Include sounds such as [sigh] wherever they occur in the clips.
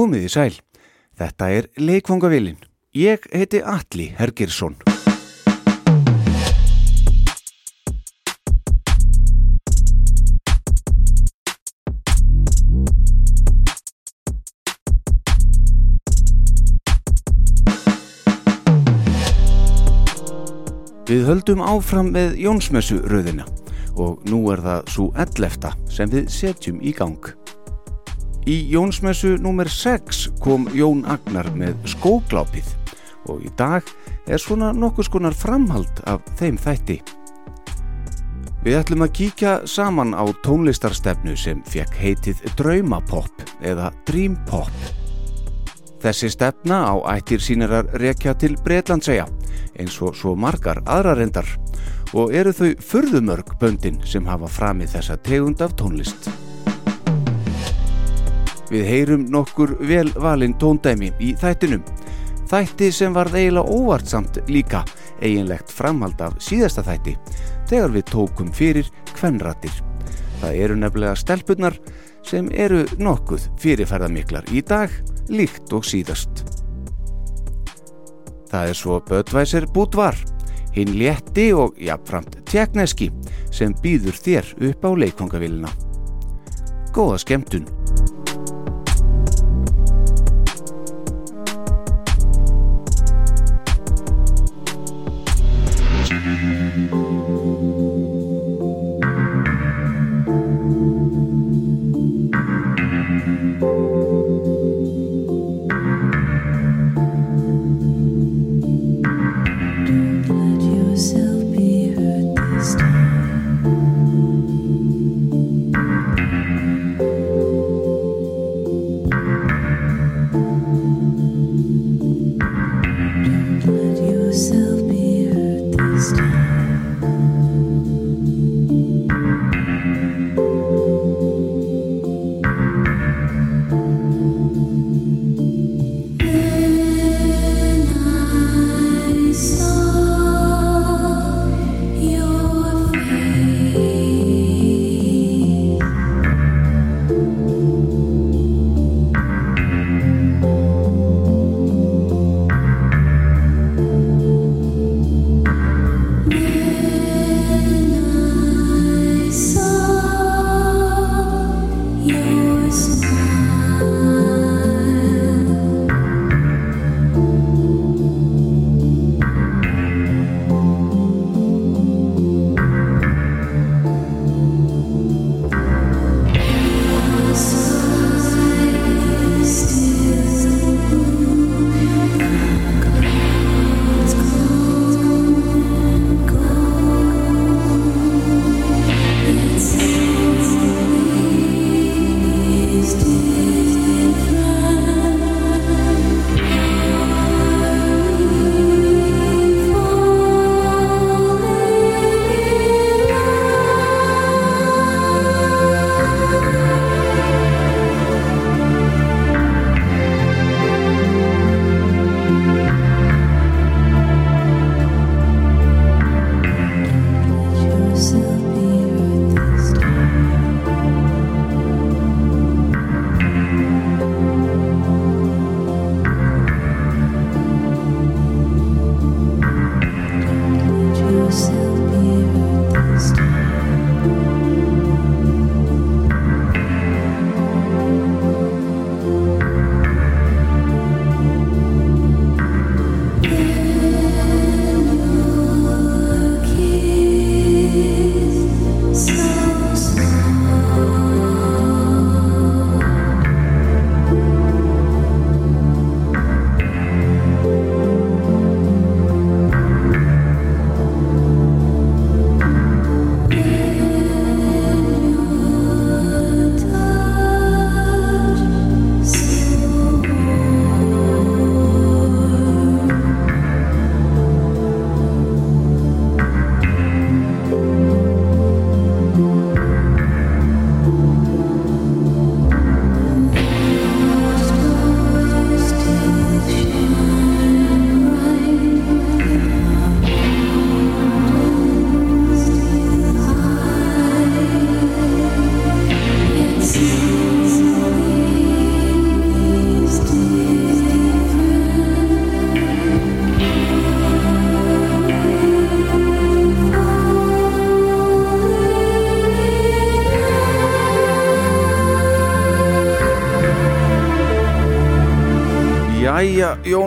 Komið í sæl. Þetta er Leikvangavillin. Ég heiti Alli Hergirsson. Við höldum áfram með Jónsmessu röðina og nú er það svo ellefta sem við setjum í gang. Í Jónsmessu nr. 6 kom Jón Agnar með skóglápið og í dag er svona nokkus konar framhald af þeim þætti. Við ætlum að kíkja saman á tónlistarstefnu sem fekk heitið Draumapopp eða Dreampop. Þessi stefna á ættir sínarar rekja til Breitlandsega eins og svo margar aðrarendar og eru þau förðumörg böndin sem hafa framið þessa tegund af tónlist. Við heyrum nokkur vel valin tóndæmi í þættinum. Þætti sem var eiginlega óvartsamt líka eiginlegt framhald af síðasta þætti þegar við tókum fyrir kvennratir. Það eru nefnilega stelpunnar sem eru nokkuð fyrirferðamiklar í dag líkt og síðast. Það er svo Böttvæsir Bútvar, hinn létti og jafnframt tjekneski sem býður þér upp á leikvangavillina. Góða skemmtun!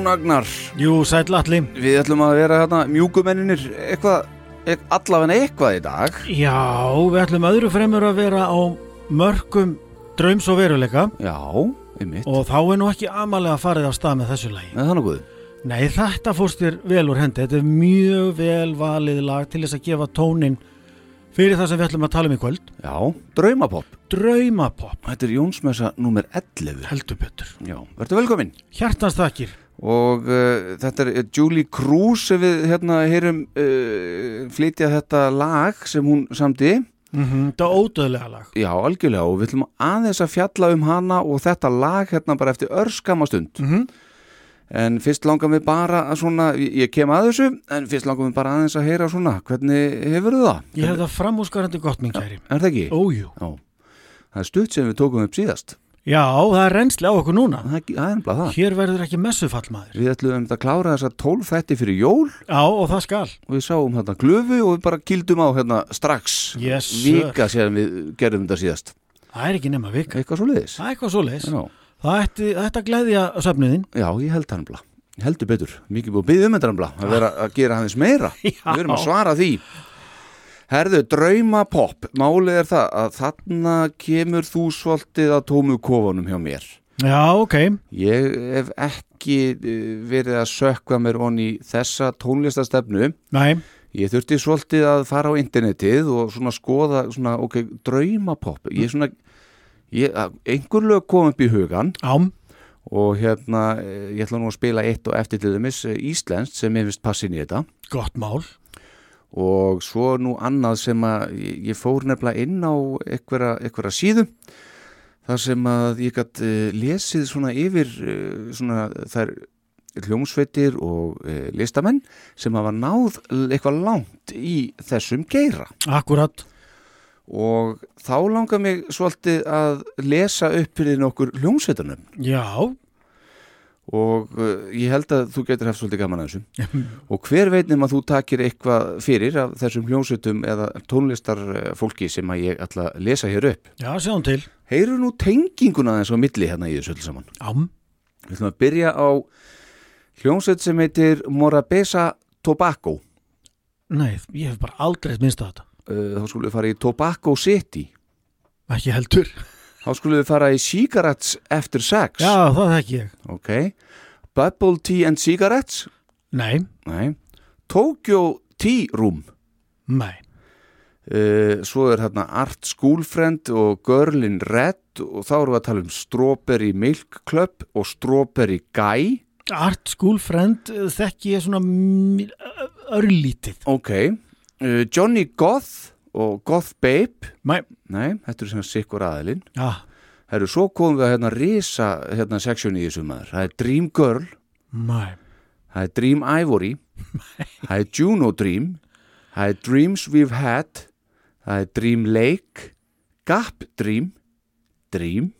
Jón Agnar. Jú, sæll alli Við ætlum að vera hérna mjúkumenninir eitthvað, ek, allavega eitthvað í dag. Já, við ætlum öðru fremur að vera á mörgum draums og veruleika. Já, einmitt. Og þá er nú ekki amalega farið af stað með þessu lagi. Nei, þannig guð? Nei, þetta fórst þér vel úr hendi. Þetta er mjög vel valið lag til þess að gefa tónin fyrir það sem við ætlum að tala um í kvöld. Já, draumapopp Draumapopp, Þetta er Jónsmessa nummer 11 heldur betur. Já, verður velkomin. Hjartans þakkir Og uh, þetta er Julie Cruz sem við hérna heyrum uh, flytja þetta lag sem hún samti mm -hmm, Þetta er ódöðlega lag Já, algjörlega og við ætlum aðeins að fjalla um hana og þetta lag hérna bara eftir örskamastund mm -hmm. En fyrst langar við bara að svona, ég kem að þessu, en fyrst langar við bara aðeins að heyra svona, hvernig hefur það? Ég hef það framúskarandi gott, minn kæri Er það ekki? Ójú. Það er stutt sem við tókum upp síðast. Já, það er reynsli á okkur núna Það það er það. Hér verður ekki messufall maður Við ætlum að klára þessa tólf þætti fyrir jól Já, og það skal og við sáum hérna glöfu og við bara kildum á hérna strax. Yes, sir. Vika séðan við gerðum þetta síðast. Það er ekki nema vika Eitthvað svo leiðis. Það er eitthvað svo leis Já. Það ætti, þetta gleðja söfnuðin Já, ég held það ennblað. Ég heldur betur. Mikið búið að byggja um þetta ennblað. Að vera að gera hans meira. [laughs] Já. Við erum að svara því. Herðu, draumapopp. Málið er það að þarna kemur þú svolítið að tómu kofunum hjá mér. Já, ok Ég hef ekki eh, verið að sökva mér onni þessa tónlistastefnu. Nei, Ég þurfti svolítið að fara á internetið og svona skoða svona, ok, draumapopp. Ég svona, ég, einhver lög kom upp í hugan ám og hérna, eh, ég ætla nú að spila eitt og eftir til dæmis eh, íslenskt sem ég finnst passin í þetta. Gott mál Og svo nú annað sem að ég, fór nefnilega inn á einhverja, síðu þar sem að ég gætt uh, lesið svona yfir uh, svona þær hljómsveitir og uh, listamenn sem hafa náð eitthvað langt í þessum geira. Akkurat. Og þá langar mig svolítið að lesa upp fyrir nokkur hljómsveitunum Já, og uh, ég held að þú getur haft svolítið gaman að þessu. Og hver veitnum að þú takir eitthvað fyrir af þessum hljómsveitum eða tónlistarfólki sem að ég ætla að lesa hér upp? Já, sjáum til. Heyru nú tenginguna þess á milli hérna í þessu öll saman? Ám. Við ætlum að byrja á hljómsveit sem heitir Morabeza Tobacco. Nei, ég hef bara aldrei minnst á þetta. Uh, þá skulum við fara í Tobacco City. Ekki heldur þá skulum við fara í Cigarettes After Sex. Já, það þekki ég. Ok. Bubble Tea and Cigarettes? Nei, Nei. Tokyo Tea Room? Nei. Uh, svo er hérna Art Schoolfriend og Girl in Red og þá erum við að tala um Strawberry Milk Club og Strawberry Guy. Art School Friend eh, þekki ég svona örlítið. Ok, uh, Johnny Goth og Goth Babe? Nei, nei, þetta er sem sikkur aðilinn. Já, Herru, svo komum við að hérna risa hérna seksjón í þessu maður. Það er Dream Girl, nei. Það er Dream Ivory. Það er Juno Dream. Það er Dreams We've Had. Það er Dream Lake. Gap Dream. Dream.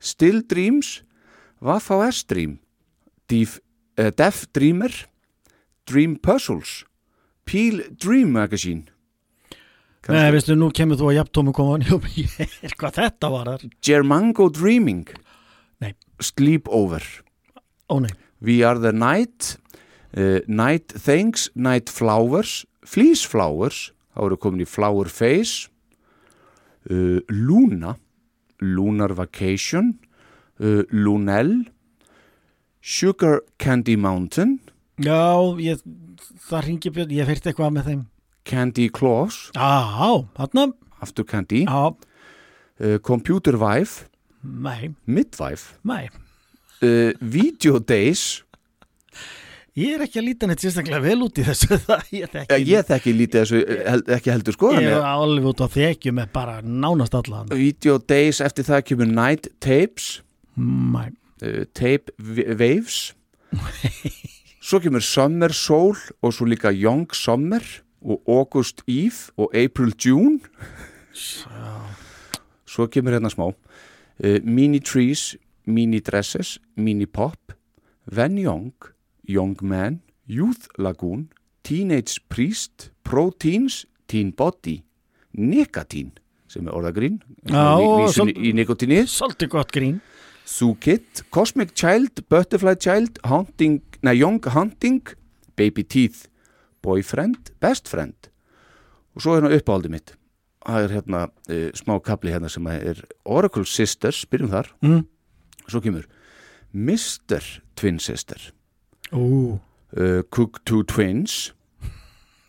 Still Dreams. Vaff.S Dream. Def, uh, Def Dreamer. Dream Puzzles. Peel Dream Magazine Nei, veistu, nú kemur þú að jafntómu koma hvað þetta var þar? Germango Dreaming. Nei. Sleepover. Ó We Are the Night uh, Night Things Night Flowers Fleece Flowers. Þá eru komin í Flower Face. Uh, Luna. Lunar Vacation. Uh, Lunel. Sugar Candy Mountain. Já, ég það ringi björn, ég fyrst eitthvað með þeim Candy Claus Já, þarna. After Candy. Já, uh, Computer Wife nei, Midwife nei. Uh, Video Days. Ég er ekki að líta neitt sérstaklega vel út í þessu [laughs] það, ég þekki lítið þessu eh, held, ekki heldur sko Ég er alveg út á þekju með bara nánast allan Video Days eftir það kemur Night Tapes. Uh, Tape Waves. [laughs] Svo kemur Summer Soul og svo líka Young Summer og August Eve og April June. Svo kemur hérna smá. Uh, Mini Trees, Mini Dresses Mini Pop, Van Young Young Man, Youth Lagoon Teenage Priest Proteins, Teen Body Nicotine sem er orðagrín í, nikotinið svolítið gott grín. Zoo Kid, Cosmic Child, Butterfly Child, Haunting, nei, Young Hunting, Baby Teeth, Boyfriend, Best Friend. Og svo er hérna uppáhaldið mitt. Það er hérna uh, smá kapli hérna sem er Oracle Sisters, byrjum þar. Mm. svo kemur Mr. Twin Sister. Uh, Cook Two Twins.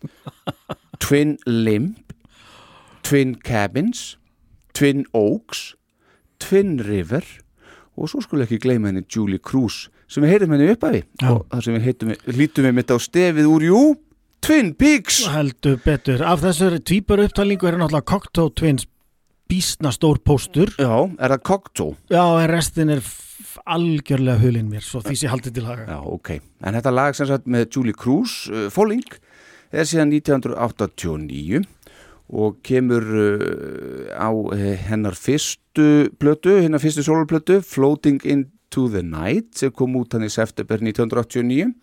[laughs] Twin Limp. Twin Cabins. Twin Oaks. Twin River. Og svo skulle ekki gleyma henni Julie Cruz sem við heyrum henni upp af því og það sem við lítum við mitt á stefið úr jú, Twin Peaks. Heldur betur. Af þessari tvíbar upptalningu er náttúrulega Cocteau Twins bísna stór póstur. Já, er það Cocteau? já, en restin er algjörlega hulinn mér svo því sé haldið til haga. Já, ok. En þetta lag sem sagt með Julie Cruz, uh, Falling, er síðan 1989 og kemur uh, á uh, hennar fyrstu plötu, hennar fyrstu soloplötu, Floating into the Night, sem kom út hann í september 1989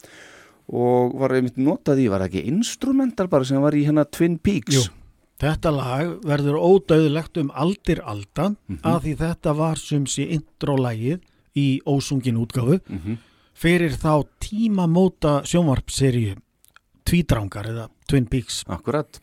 og var einmitt notað í, var það ekki instrumental bara sem var í hennar Twin Peaks? Jú. Þetta lag verður ódauðlegt um aldir alda að því þetta var sumsi intro-lagið í ósungin útgáfu Mhm. fyrir þá tímamóta sjónvarpseríu Tvítrangar eða Twin Peaks Akkurat,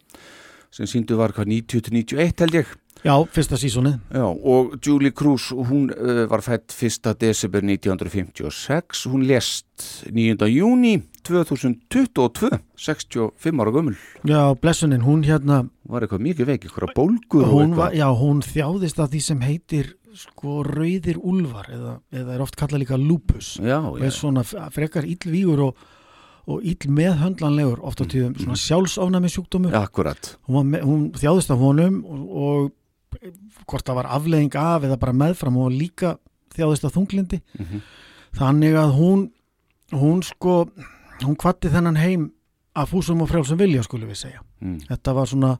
sem síndu var hvað 90-91 held ég. Já, fyrsta sísonið Já, og Julie Cruz, hún uh, var fætt 1. desember 1956, hún lest 9. júni 2022, 65 ára gömul. Já, blessunin, hún hérna Var eitthvað mikið veik, eitthvað bólgur og eitthvað. já, hún þjáðist af því sem heitir sko rauðir úlfar eða, eða er oft kallað líka lupus Já, já, er svona frekar illvígur og, og ill meðhöndlanlegur oft á tíðum, svona sjálfsofnæmi sjúkdómur akkurat. hún, var, hún þjáðist af honum og, og hvort það var afleðing af eða bara meðfram og líka þjáðist af þunglindi Mhm. þannig að hún hún sko hún kvatti þennan heim að fúsum og frjálsum vilja skulum við segja Mm. þetta var svona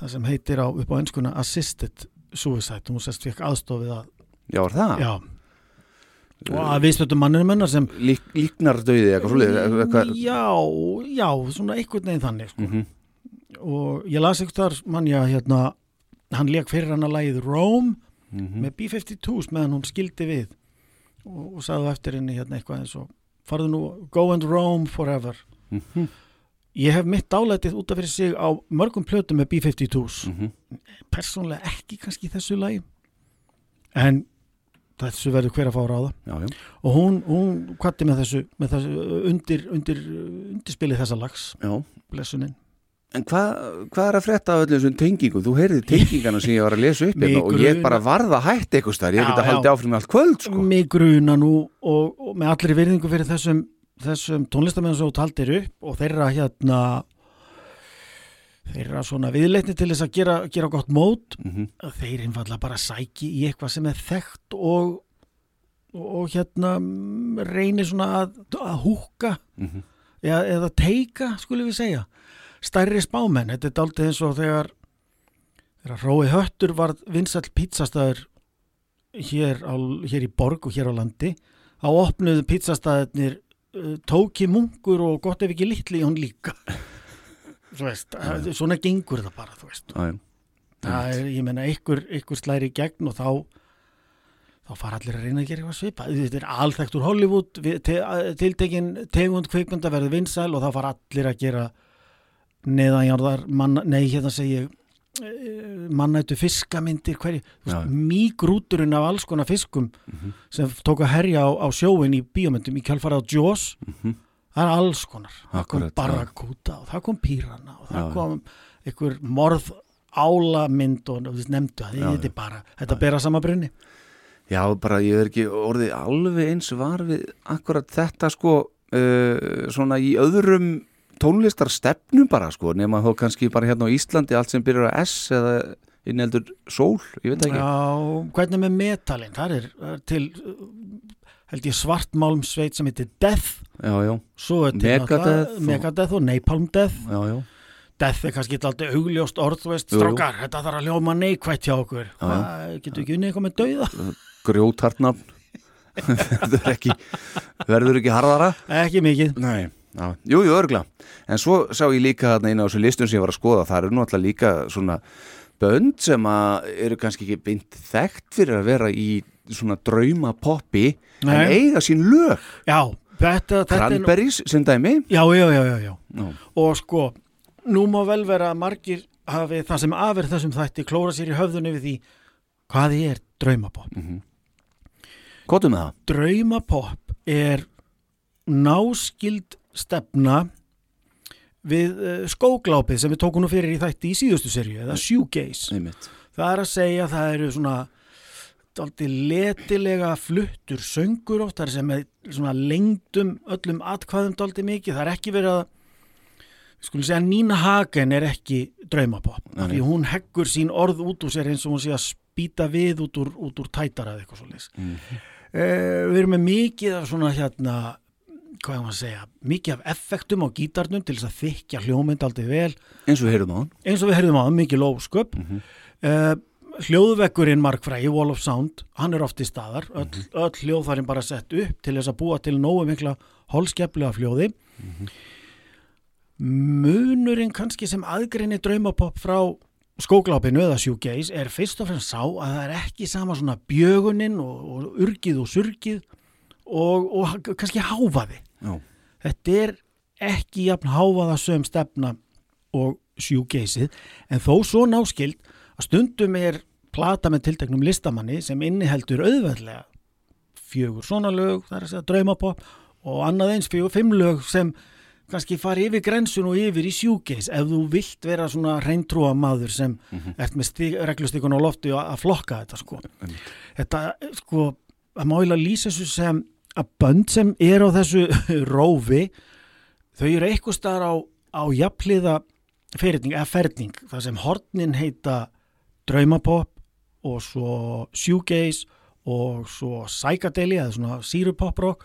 það sem heitir á, upp á enskuna assisted suicide, hún sérst fekk aðstofið að Já, var það? já og að viðstöttum manninu mennar sem Lík, líknar döiði eitthvað svolítið, já, já, svona einhvern veginn þannig sko. Mm og ég las eitthvað mann ég hérna hann leik fyrir hann að lagið Rome -hmm. með B-52s meðan hún skildi við og, og sagði eftir henni hérna eitthvað eins og farðu nú, go and roam forever Mhm. ég hef mitt álætið út af fyrir sig á mörgum plötum með B-52s Mhm. persónlega ekki kannski þessu lagi en þessu verður hver að fá ráða Já, já, og hún, hún kvatti með þessu, með þessu undir, undir, undirspilið þessa lags já. En hvað hva er að frétta af öllum þessum tengingum? Þú heyrði tengingana sem ég var að lesa upp hérna og ég gruna- bara varða að hætta eitthvað starf. Ég Já, geta haldið áfram með allt kvöld, sko. mig gruna nú og, og með allri virðingu fyrir þessum, þessum tónlistamenn sem þú taldir upp og þeirra hérna þeirra svona viðleitni til þess að gera, gera gott mót Mm að þeir einfallega bara sæki í eitthvað sem er þekkt og, og hérna mm, reynir svona að, að húka -hmm. eða, eða teika, skulum við segja stærri spámenn, þetta er daldið eins og þegar þegar Rói Höttur var vinsall pizzastæður hér, á, hér í borg og hér á landi þá opnuðu pizzastæðirnir uh, tóki munkur og gott ef ekki litli í hún líka [laughs] veist, að, svona gengur það bara þú veist, já. það er, ég menna ykkur, ykkur slæri í gegn og þá þá fara allir að reyna að gera eitthvað svipað. Þetta er alþekkt úr Hollywood tiltekin tegund kvikmynda verður vinsæl og þá fara allir að gera neðanjárðar nei hérna segi ég eh, mannættu fiskamindir hverju, veist, mýgrúturinn af alls konar fiskum Mhm. sem tók að herja á, á sjóin í bíómyndum í kjálfarið á Jaws Mhm. það er alls konar það kom Akkúrat, já. barrakúta og það kom pírana og það já. kom einhver morð álamynd og nefndu Já, þetta er bara þetta bera sama brunni Já, bara ég er ekki orðið alveg eins var við akkurat þetta sko uh, svona í öðrum tónlistar stefnum bara sko nema þó kannski bara hérna á Íslandi allt sem byrjar að S eða inneldur sól, ég veit ekki. Já, hvernig með metalin það er, það til held ég svartmálmsveit sem heitir Death. Já, já, Megadeth og- Megadeth og Napalm Death. Já, já. Death er kannski alltaf augljóst orð þú veist, strákar, þetta þarf að hljóma neikvætt hjá okkur. Hvað, getur ekki unnið eitthvað með dauða? grjótartnafn [laughs] verður ekki harðara? Ekki mikið. Nei, já, jú, örgla En svo sá ég líka þarna inn á þessu listum sem ég var að skoða Það eru nú alltaf líka svona bönd sem að eru kannski ekki beint þekkt fyrir að vera í svona drauma poppi en eiga sín lög. Já, þetta, er nú- Cranberries sem dæmi. Já, já, já, já, já. Já, og sko, nú má vel vera að margir hafi það sem afir þessum þætti klóra sér í höfðunni við því hvað er draumapopp? Kvotum með það. Draumapopp er náskild stefna við uh, skóglápið sem við tókum nú fyrir í þætti í síðustu serju eða shoegaze. Einmitt. Það er að segja að það eru svona dálítið letilega fluttur söngur oft, það er sem er svona lengdum öllum atkvæðum dálítið mikið, það er ekki verið að skulum segja Nína Hagen er ekki af því hún heggur sín orð út úr sér eins og hún sé að spýta við út úr, út úr tætara eða eitthvað svo leys. Mhm. við erum með mikið af svona hérna hvað er maður að segja, mikið af effektum á gítarnum til þess að þykja hljómynd aldrei vel Eins og við heyrðum á hann eins og við heyrðum á það, mikið lósköp Mhm. uh, hljóðvekkurinn markfræði Wall of Sound, hann er oft í staðar öll, Mhm. öll hljóð þarinn bara sett upp til þess að búa til nógu mikla holskeplega fljóði Mhm. munurinn kannski sem aðgrinni draumapopp frá skóglápinu eða shoegaze er fyrst og fremst sá að það er ekki sama svona bjögunin og, og urgið og surgið og, og kannski háfaði Já, þetta er ekki jafn háfaða söm stefna og sjúgeysið en þó svo náskild að stundum er plata með tilteknum listamanni sem inniheldur auðveðlega fjögur svona lög, það er að segja draumapopp og annað eins fjögur fimm lög sem kannski fari yfir grensun og yfir í sjúgeys ef þú vilt vera svona reyntrúa maður sem ert með stig, reglustikun á lofti að flokka þetta sko. Einmitt. þetta sko að mála lýsa þessu sem að bönd sem er á þessu [laughs] rófi þau eru eitthvað staðar á, á jafnliða ferning, eða ferning það sem hornin heita draumapopp og svo shoegaze og svo psychedeli eða svona syrupoprock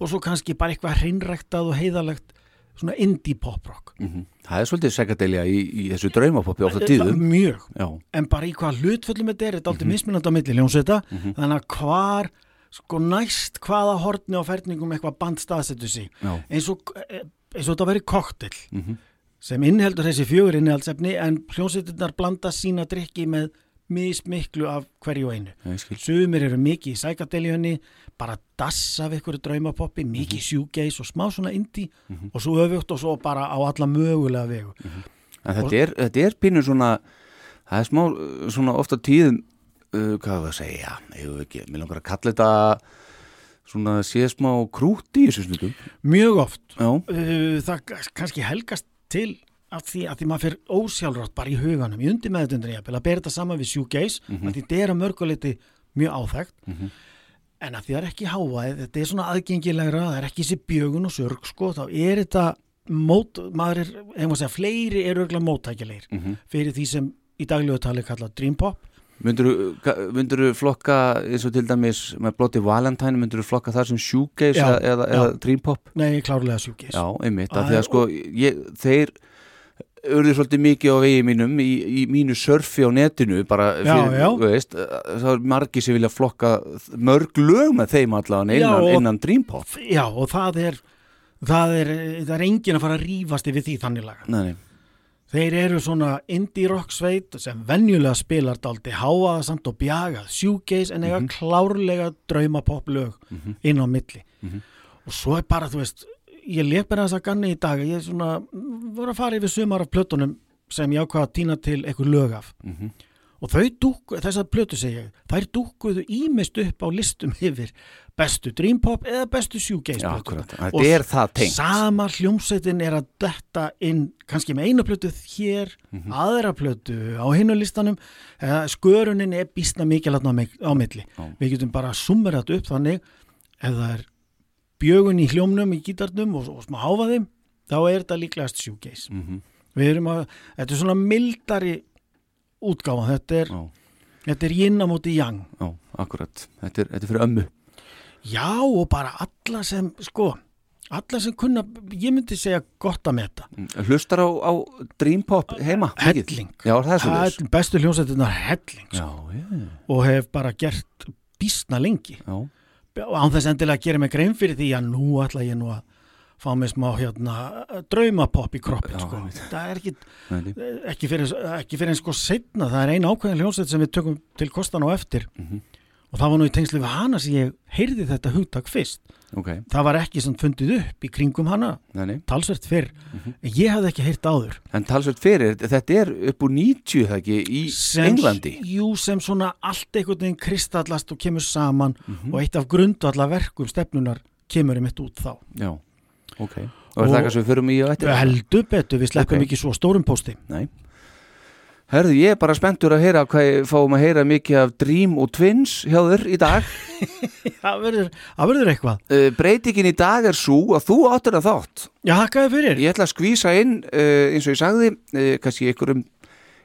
og svo kannski bara eitthvað hreinræktað og heiðalegt svona indie poprock Mhm. Það er svolítið sekadelja í, í þessu draumapoppi ofta tíðum. mjög. Já, en bara í hvað hlutföllum þetta er, þetta er aldrei mismunandi á milli ljónsveita, þannig að hvar sko næst hvaða hortni á ferningum eitthvað band staðsetur sig. Já. Eins og, eh, eins og þetta veri koktel Mhm. sem inniheldur þessi fjögur innihaldsefni en hljónsveitinnar blanda sína drikki með mismiklu af hverju einu. Sumir eru mikið í sækadelíunni bara dass af einhverju draumapoppi mikið sjúgeis og smá svona indie og svo öfugt og svo bara á alla mögulega vegu. En þetta er, þetta er pínu svona það er smá svona ofta tíðum uh, hvað var að segja? Ég veit ekki, mér langar að kalla þetta svona sé smá krút í þessu snundum mjög oft. Já, uh, það kannski helgast til að því að því maður fyrir ósjálfrátt bara í huganum, í undir meðutundinni að bera þetta saman við sjúgeis, mm -hmm. að því þetta er að mörguleiti mjög áþægt en að því það er ekki hávæð, þetta er svona aðgengilegra, það er ekki þessi bjögun og sörg sko, þá er þetta mót, maður er, hefum að segja, fleiri eru örgulega móttækilegir fyrir því sem í daglegu tali kallað Dream Pop myndur þú flokka eins og til dæmis með Bloody Valentine myndur þú flokka það sem Já, eða, eða, já. dream pop? Nei, klárlega sjúgeis Já, einmitt, af því að sko ég, þeir urðu svolítið mikið á vegi mínum í, í mínu surfi á netinu bara Já, fyrir, já. þú veist, það er margir sem vilja flokka mörg lög með þeim allavega Já, innan, og- innan Dream Pop. Já, og það er það er, það er engin að fara að rífast yfir því þannig laga. Nei, nei, Þeir eru svona indie rock sveit sem venjulega spilar daldi háaða samt og bjagað shoegaze en eiga klárlega draumapopp lög inn á milli. Og svo er bara, þú veist ég leik bara þess að ganni í dag ég er svona, voru að fara yfir sumar af plötunum sem ég ákvað að týna til eitthvað lög af og þau dúkku, þessar plötu segi ég þær dúkkuðu ímist upp á listum yfir bestu Dream Pop eða bestu akkurat Og sama hljómsveitin er að detta inn kannski með eina plötu hér Mhm. aðra plötu á hinu listanum eða skörunin er býstna mikið latna á, milli. Já. Við getum bara summerat upp þannig ef það er bjögun í hljómnum í gítarnum og, og smá háfaði þá er þetta líklegast shoegaze. Mhm, Við erum að, þetta er svona mildari útgáfa, þetta er, þetta er yin á móti yang. já, akkurat. Þetta er, þetta er fyrir ömmu. Já og bara alla sem, sko, alla sem kunna, ég myndi segja gott að meta. Hlustar á, á Dream Pop heima? Helling. Já, er Hell, bestu hljómsveitirnar helling sko, já, og hef bara gert býstna lengi. Já. Án þess endilega að gera mig grein fyrir því að nú ætla ég nú að fá mig smá hérna draumapopp í kroppin sko. það er ekki, nei. ekki, fyrir, ekki fyrir en sko setna, það er ein ákveðin hljómsveit sem við tökum til kostan á eftir. Mhm. og það var nú í tengslu við hana sem ég heyrði þetta hugtak fyrst. Ok, það var ekki sem fundið upp í kringum hana. Nei, talsvert fyrr, Mhm. en ég hafði ekki heyrt áður. En talsveit fyrir, þetta er upp úr 90 það ekki í sem, Englandi? Jú, sem svona allt einhvern veginn kristallast og kemur saman Mhm. og eitt af grundvalla verkum stefnunar kemur einmitt út þá. Já, ok. Og er það Og- eitthvað sem við förum í og eftir? heldur betur, við sleppum Ok. ekki svo stórum pósti. Nei. Herðu, ég er bara spenntur að heyra hvað ég fáum að heyra mikið af Dream og Twins hjá þér í dag. [laughs] Það verður, það verður eitthvað. Uh, Breytingin í dag er svo að þú áttur að þátt. Já, hakkaði fyrir. Ég ætla að skvísa inn, uh, eins og ég sagði uh, kannski ykkur um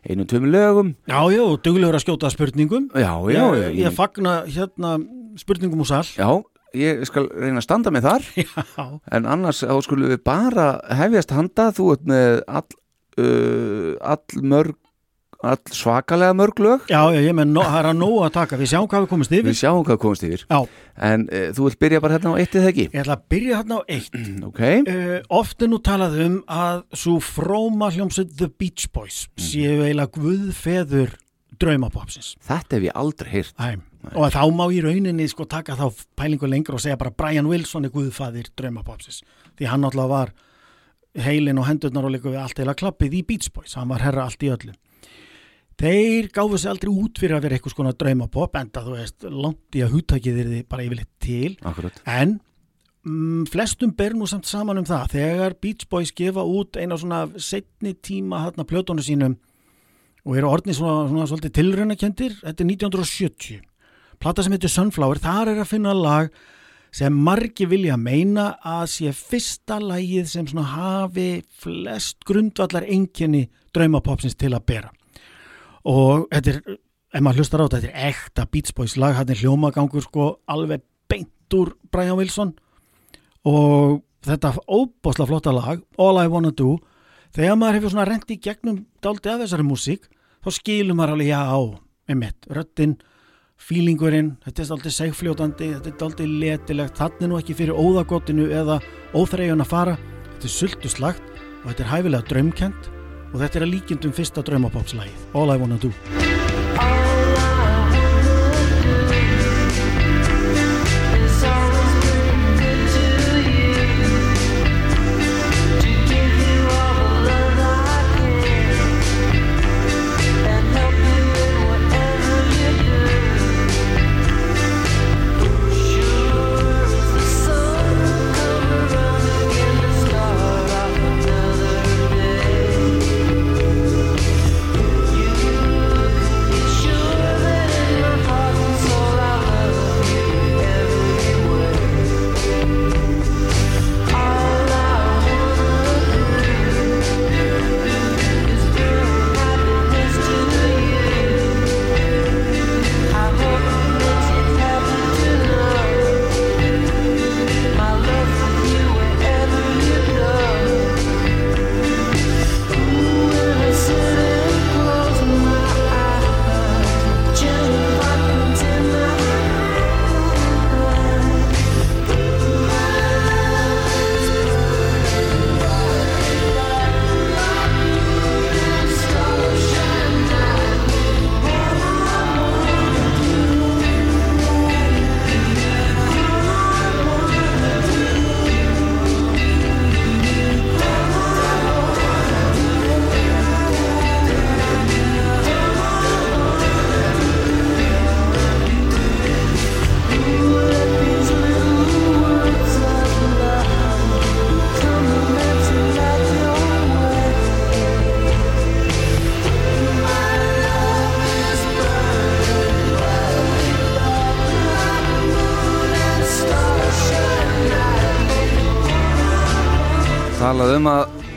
einum tömum lögum. Já, já, duglegur að skjóta spurningum. Já, já, ég, ég fagna hérna spurningum úr sal Já, ég skal reyna að standa með þar. [laughs] Já, en annars þá skulum við bara hefjast handa, þú ert með all, uh, all mörg all svakalega mörg lög. Já, ég menn, það er að nóg að taka. Við sjáum hvað við komumst við yfir sjáum hvað komast yfir. Já, en uh, þú vilt byrja bara hérna á eitt eða ekki? Ég ætla að byrja hérna á eitt. [clears throat] Ok, uh, Oft er nú talað um að svo fróma hljómsveit The Beach Boys séu eiginlega guðfeður draumapopsins. Þetta hef ég aldrei heyrt. Æ, og þá má í rauninni sko taka þá pælingu lengur og segja bara Brian Wilson er guðfæðir draumapopsins því hann náttúrulega var heilin og hendurnar og líka við allt eila klappið í Beach Boys, hann var herra allt í öllu. Þeir gáfu sig aldrei út fyrir að vera eitthvað skona draumapop enda þú veist, langt í að húttakið er þið bara yfirleitt til. Akkurat, en mm, flestum ber nú samt saman um það. Þegar Beach Boys gefa út eina svona setni tíma hérna plötónu sínum og eru orðni svona, svona svolítið tilraunakendir þetta er 1970 plata sem heitir Sunflower, þar er að finna lag sem margi vilja meina að sé fyrsta lagið sem hafi flest grundvallar enginni draumapopsins til að bera. Og þetta er, ef maður hlustar á þetta þetta er ekta Beach Boys lag, hann er hljómagangur sko alveg beint úr Brian Wilson. Og þetta óbásla flotta lag All I Wanna Do þegar maður hefur svona rent í gegnum dálítið af þessari músík þá skilur maður alveg já á með mitt, röddinn fílingurinn, þetta er dálítið segfljótandi þetta er dálítið letilegt, þannig nú ekki fyrir óðagotinu eða óþreyjun að fara. Þetta er sultu slagt og þetta er hæfilega draumkent og þetta er að líkindum fyrsta draumapopslægið All I Wanna Do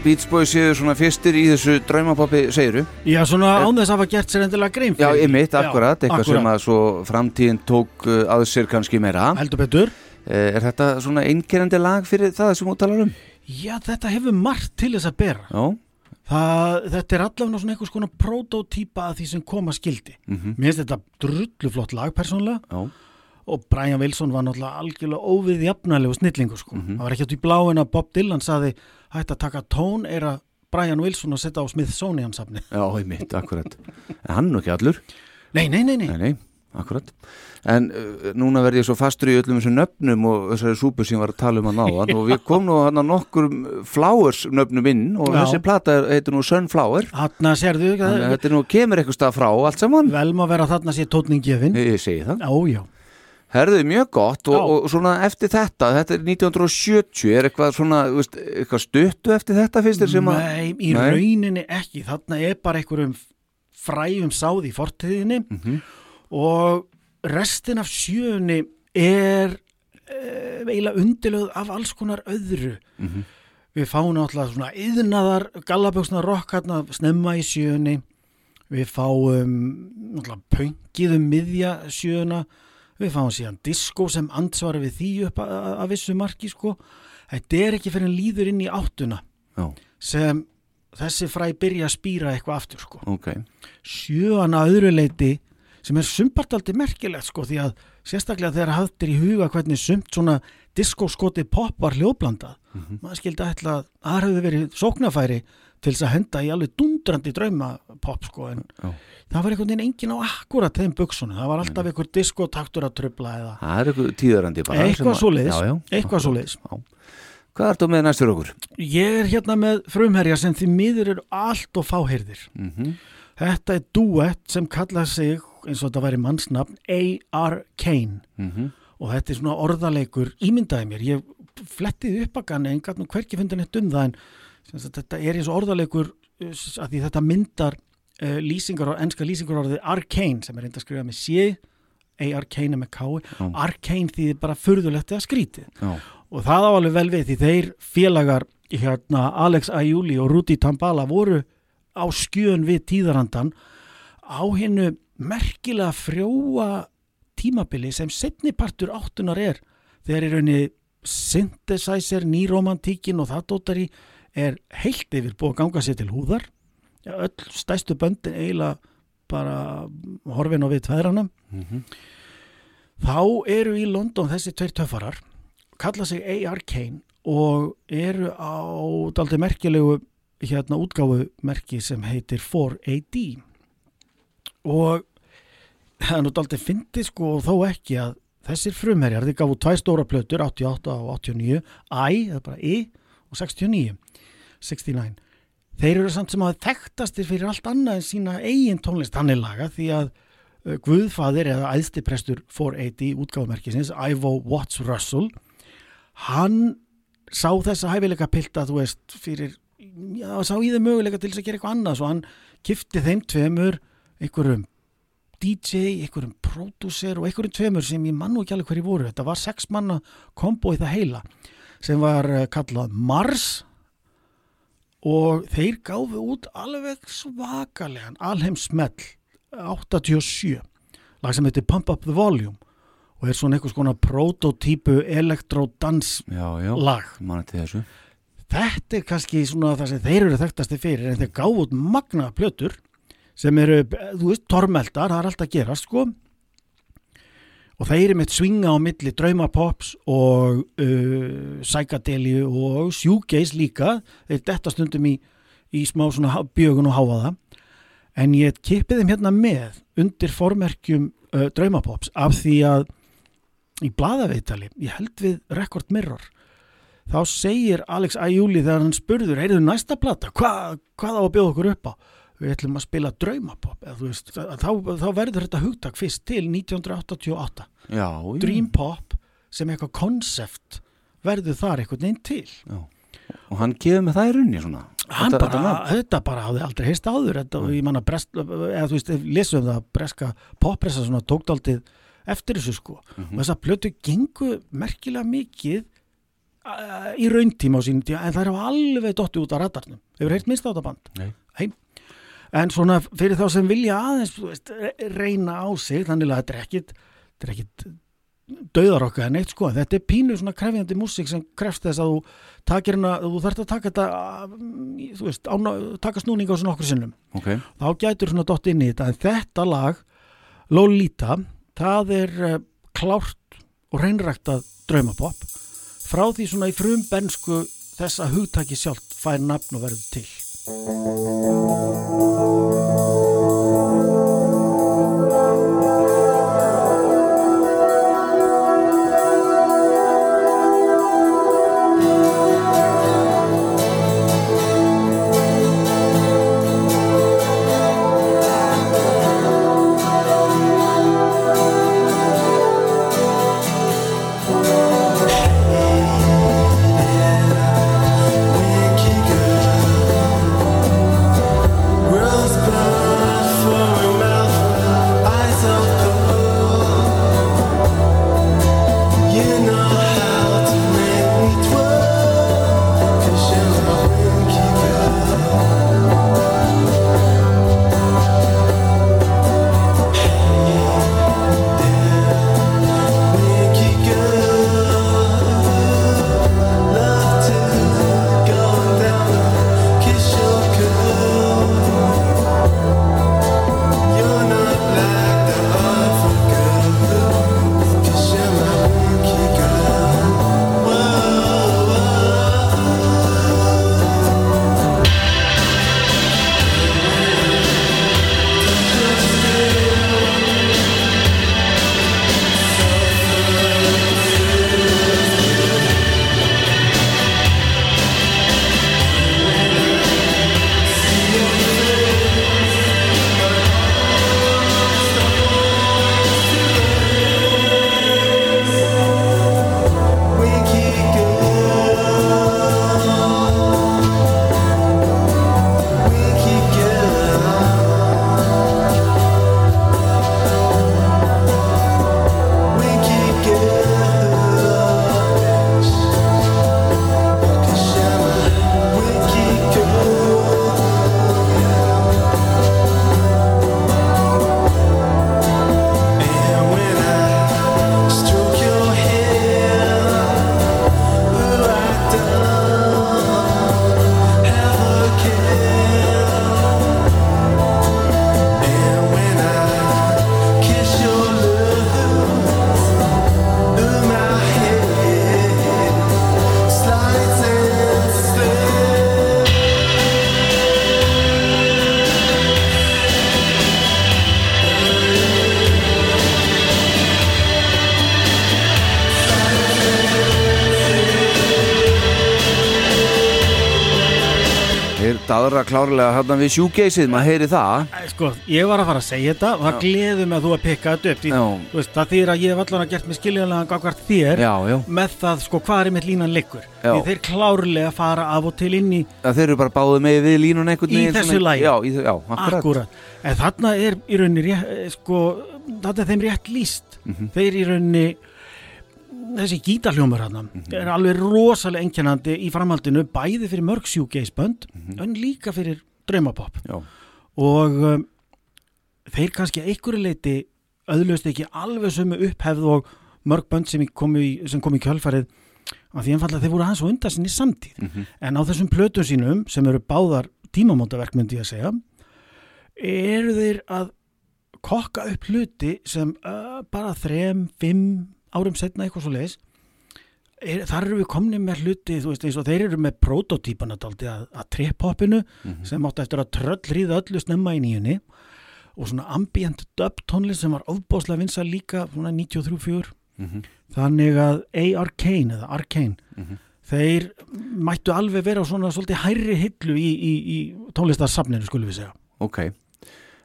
Beach Boys séu svona fyrstir í þessu draumapoppi segiru Já, svona án þess að hafa gert sér endilega grein já, fyrir ég því. mitt, akkurat, eitthvað sem að svo framtíðin tók uh, að sér kannski meira. Heldur betur. Eh, er þetta svona einkerandi lag fyrir það sem þú talar um? Já, þetta hefur margt til þess að bera. Já, Það, þetta er allavega svona einhvers konar prototýpa af því sem koma skildi mhm, Mér finnst þetta drulluflott lag persónulega. Já, og Brian Wilson var náttúrulega algjörlega óvið jafnælegu snillingur sko. Mhm. Það var ekki út í bláin að Bob Dylan saði hægt að taka tón er að Brian Wilson að setja á Smithsonian safni já, ég mitt, akkurat En hann er nú ekki allur Nei, nei, nei, nei, Nei, nei, akkurat en uh, núna verð ég svo fastur í öllum þessum nöfnum og þessari súpu sem var að tala um að náðan [laughs] og við komum nú hann að nokkur flowers nöfnum inn og Já. þessi plata heitir nú Sunflower Hanna sérðu, þannig að þetta er nú kemur eitthvað stað frá allt saman vel má vera að þarna sé tótning gefin. ég, ég segi það Já, já. Herðu, mjög gott og, og svona eftir þetta, þetta er 1970, er eitthvað svona, veist, eitthvað stuttu eftir þetta fyrst þér sem að... Nei, í Nei. rauninni ekki. Þarna er bara einhverjum fræjum sáð í fortíðinni Mhm. og restin af sjöunni er e, eiginlega undilöð af alls konar öðru. Mhm. Við fáum náttúrulega svona yðnaðar, gallaböksna rokk hérna snemma í sjöunni. Við fáum náttúrulega pöngið um miðja sjöuna. Við fáum síðan disko sem ansvara við því upp að, vissu marki sko. Þetta er ekki fyrir en líður inn í áttuna Já, sem þessi fræ byrja að spýra eitthvað aftur sko. ok. Sjöan að öðru leiti sem er sumpart aldrei merkilegt sko því að sérstaklega þegar hafðir í huga hvernig sumt svona diskóskoti pop var hljóðblandað. Maður skildi að það hefði verið sóknafæri til þess að henda í alveg dundrandi drauma pop sko en Já. það var einhvern veginn engin á akkurat þeim buksunum. Það var alltaf einhver diskotaktur að trubla eða Það er eitthvað tíðarandi bara. eitthvað svoleiðis. Já. Hvað ertu með næstur okkur? Ég er hérna með frumherja sem því miður eru allt og fáheyrðir. Mm Þetta er duett sem kalla sig, eins og þetta væri mannsnafn, A.R. Kane og þetta er svona orðaleikur ímyndaði mér. Ég flettið upp að ganni en hverki fundin eitt um það en þetta er eins og orðaleikur uh, að því þetta myndar uh, lýsingar, enska lýsingar orðið arcane sem er reynda að skrifa með sé A.R. Kane er með kái Já. arcane því bara furðulegt eða skrítið Já, og það á alveg vel við því þeir félagar hérna Alex Ajuli og Rudi Tambala voru á skjön við tíðarandan á hennu merkilega frjóa tímabili sem setnipartur áttunar er þegar er henni synthesizer, nýromantíkin og það dótar í er heilt yfir búið að ganga sér til húðar ja, öll stæstu böndin eiginlega bara horfin á við tveðrana Mhm. þá eru í London þessi tveir töffarar kalla sig A.R. Kane og eru á daldi merkilegu hérna útgáfu merki sem heitir 4AD og það er nú daldi fyndið sko og þó ekki að þessir frumherjar, þið gafu tvær stóra plötur 88 og 89, I eða bara I og 69 69 þeir eru samt sem að þekktastir fyrir allt annað en sína eigin tónlist. Hann er laga því að uh, Guðfaðir eða æðstiprestur 480 útgáfumerkisins, Ivo Watts Russell hann sá þessa hæfileika pilta þú veist fyrir, já, sá í þeim möguleika til þess að gera eitthvað annað. Svo hann kifti þeim tveimur einhverjum DJ, einhverjum pródúser og einhverjum tveimur sem ég mann nú ekki alveg hverju voru. Þetta var sex manna kombo í það heila sem var uh, kallað Mars og þeir gáfu út alveg svakalegan alheim smell 87 lag sem heitir Pump Up the Volume og er svona einhvers konar prototípu elektrodans lag. Þetta er kannski svona það sem þeir eru þekktasti fyrir en þeir gáðu út magna plötur sem eru, þú veist, tormeldar það er alltaf að gera, sko og þeir eru með svinga á milli draumapops og uh, psykadelju og sjúgeis líka. Þeir detta stundum í, í smá svona bjögun og háfaða en ég kippi þeim hérna með undir formerkjum uh, draumapops af því að í blaðaveitali, ég held við Record Mirror þá segir Alex Ajúli þegar hann spurður heyrðu næsta plata, Hva, hvað á að bjóða okkur upp á við ætlum að spila draumapop eða, þú veist, þá, þá verður þetta hugtak fyrst til 1988 Já, já. Dream Pop sem eitthvað konsept verður þar eitthvað neinn til Og hann gefur með það í runni svona. hann Þetta- bara, þetta bara hafði aldrei heist áður þetta, ég manna eða þú veist, lesum það breska poppressa svona tókdaldið eftir þessu sko Mhm. og þess að plötu gengu merkilega mikið uh, í rauntíma á sínum tíma en það er alveg dotti út af radarnum hefur heilt minnst á þetta band Nei. En svona fyrir þá sem vilja aðeins veist, re- reyna á sig þannig að þetta er ekkit er okkar en eitt sko. Þetta er pínu svona krefjandi músík sem krefst þess að þú takir hana þú þarft að taka þetta mm, þú veist, ána, taka snúning á svona okkur sinnum. Ok, þá gætur svona dott inn í þetta. En þetta lag Lolita, það er uh, klárt og reynræktað draumapop. Frá því svona í frum bensku þess að hugtaki sjálft fær nafn og verður til Thank you. Staðra klárlega hérna við sjúgeysið, maður heyri það. Sko, ég var að fara að segja þetta og það gleður mig að þú að pikka þetta upp því, veist, það þýr að ég hef allan að gert mig skiljanlega gagvart þér Já, já, með það, sko, hvað er mitt línan liggur. Því þeir klárlega fara af og til inn í að þeir eru bara báðið með við línun einhvern Í þessu já, akkurat. Akkurat, en þarna er í rauninni eh, sko, þarna er þeim rétt líst Mhm. þeir í rauninni þessi gítarhljómur hann Mhm. er alveg rosalega einkennandi í framhaldinu bæði fyrir mörg sjúgeisbönd Mhm. en líka fyrir draumapopp Já, og um, þeir kannski einhverju leiti öðlust ekki alveg sömu upphefð og mörg bönd sem kom í, sem kom í kjölfarið af því einfallega þeir voru aðeins og undan sinni samtíð Mhm. en á þessum plötum sínum sem eru báðar tímamótaverk myndi ég að segja eru þeir að kokka upp hluti sem uh, bara þrem, fimm árum setna eitthvað svo leiðis er, þar eru við komni með hluti þú veist eins og þeir eru með prototípana daldi að, að trip-hoppinu Mhm. sem átti eftir að tröllriða öllu snemma í nýjunni og svona ambient dub tónlist sem var ofbáslega vinsa líka svona 93-4 Mhm. þannig að A-Arcane eða Arcane Mhm. þeir mættu alveg vera á svona svolítið hærri hillu í, í, í tónlistarsafninu skulum við segja ok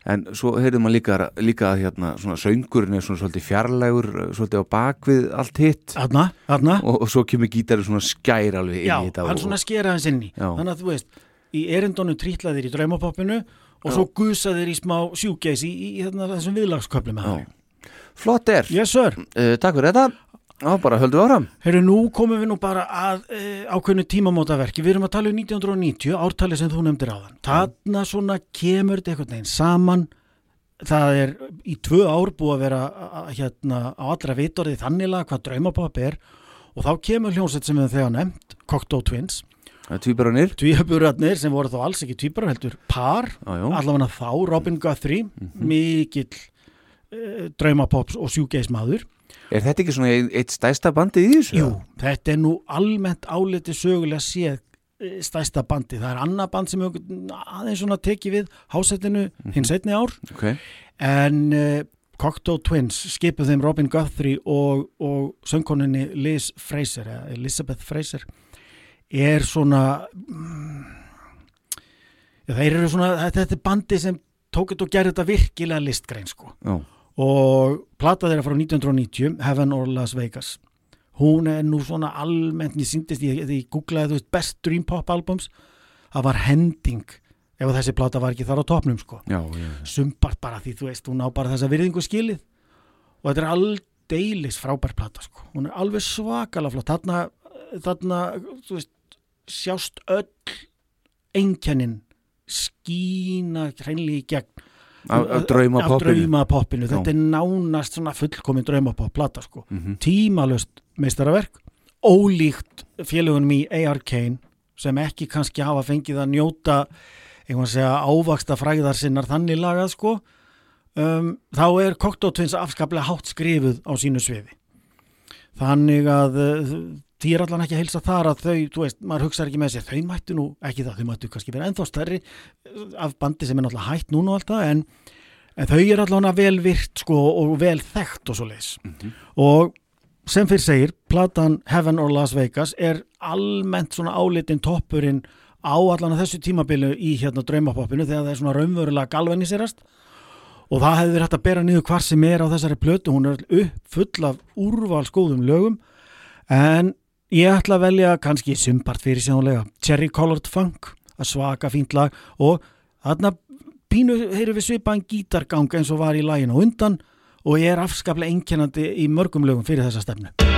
En svo heyrðum maður líka, líka að hérna, svona söngurinn er svona svolítið fjarlægur svolítið á bakvið allt hitt. Þarna, þarna. Og, og svo kemur gítari svona skær alveg inn Já, í þetta hann og, svona skera hans inn í. Já. þannig að þú veist, í erindónu trítlaðir í draumapoppinu og svo gusaðir í smá sjúgeis í, í, í þessum Já. það Flott er, Yes sir. Uh, takk fyrir þetta Já, bara höldum við áram Herru, nú komum við nú bara að e, ákveðnu tímamótaverki. Við erum að tala um 1990, ártali sem þú nefndir áðan. Þarna svona kemur þetta einhvern veginn saman. Það er í tvö ár búið að vera a- a- hérna á allra vitorðið þannilega hvað draumapopp er og þá kemur hljómsett sem við þegar nefnt, Cocteau Twins, Tvíbaranir tvíhaburarnir sem voru þá alls ekki tvíburar heldur par, allavega þá, Robin Guthrie, mikill e, draumapops og sjúgeismadur. Er þetta ekki svona eitt stæsta bandið í þessu? Jú, þetta er nú almennt áliti sögulega séð eh, stærsta bandi. Það er annað band sem aðeins svona tekið við hásettinu hins einni ár. Ok, en uh, Cocteau Twins skipuð þeim Robin Guthrie og, og söngkoninni Liz Fraser Elizabeth Fraser er svona mm, já, þeir eru svona þetta, er bandi sem tók þetta og gerði þetta virkilega listgrein sko. Já, og plata þeirra frá 1990 Heaven or Las Vegas. Hún er nú svona almennt ég síndist, ég, ég googlaði þú veist best dream pop albums það var hending ef þessi plata var ekki þar á topnum sko. Já, já. sumpart bara því þú veist hún á bara þessa virðingu skilið. Og þetta er aldeilis frábær plata sko. Hún er alveg svakalega flott. Þarna, þarna þú veist sjást öll einkennin skína hreinlega í gegn Af, af drauma af poppinu draumapoppinu, þetta er nánast svona fullkomin draumapopp plata sko. Mhm. tímalust meistaraverk ólíkt félagunum í A.R.Kane sem ekki kannski hafa fengið að njóta einhvern að segja ávaksta fræðar sinnar þannig lagað sko. Um, þá er Cocteau Twins afskaplega hátt skrifuð á sínu sviði. Þannig að uh, því er allan ekki að heilsa þar að þau, þú veist, maður hugsaði ekki með sér þau mættu nú, ekki það, þau mættu kannski vera ennþá stærri uh, af bandi sem er náttúrulega hætt núna og allt það en, en þau er allan vel virt sko og vel þekkt og svo leis og sem fyrir segir, platan Heaven or Las Vegas er almennt svona álitin toppurinn á allan að þessu tímabilu í hérna draumapoppinu þegar það er svona raunverulega galveniserast og það hefði verið hægt að bera niður hvar sem er á þessari plötu, hún er upp full af úrvalskóðum lögum en ég ætla að velja kannski sumpart fyrir sjónulega Cherry Colored Funk, að svaka fínt lag og þarna pínu heyrum við svipaðan gítargang eins og var í laginu á undan og ég er afskaplega einkennandi í mörgum lögum fyrir þessa stefnu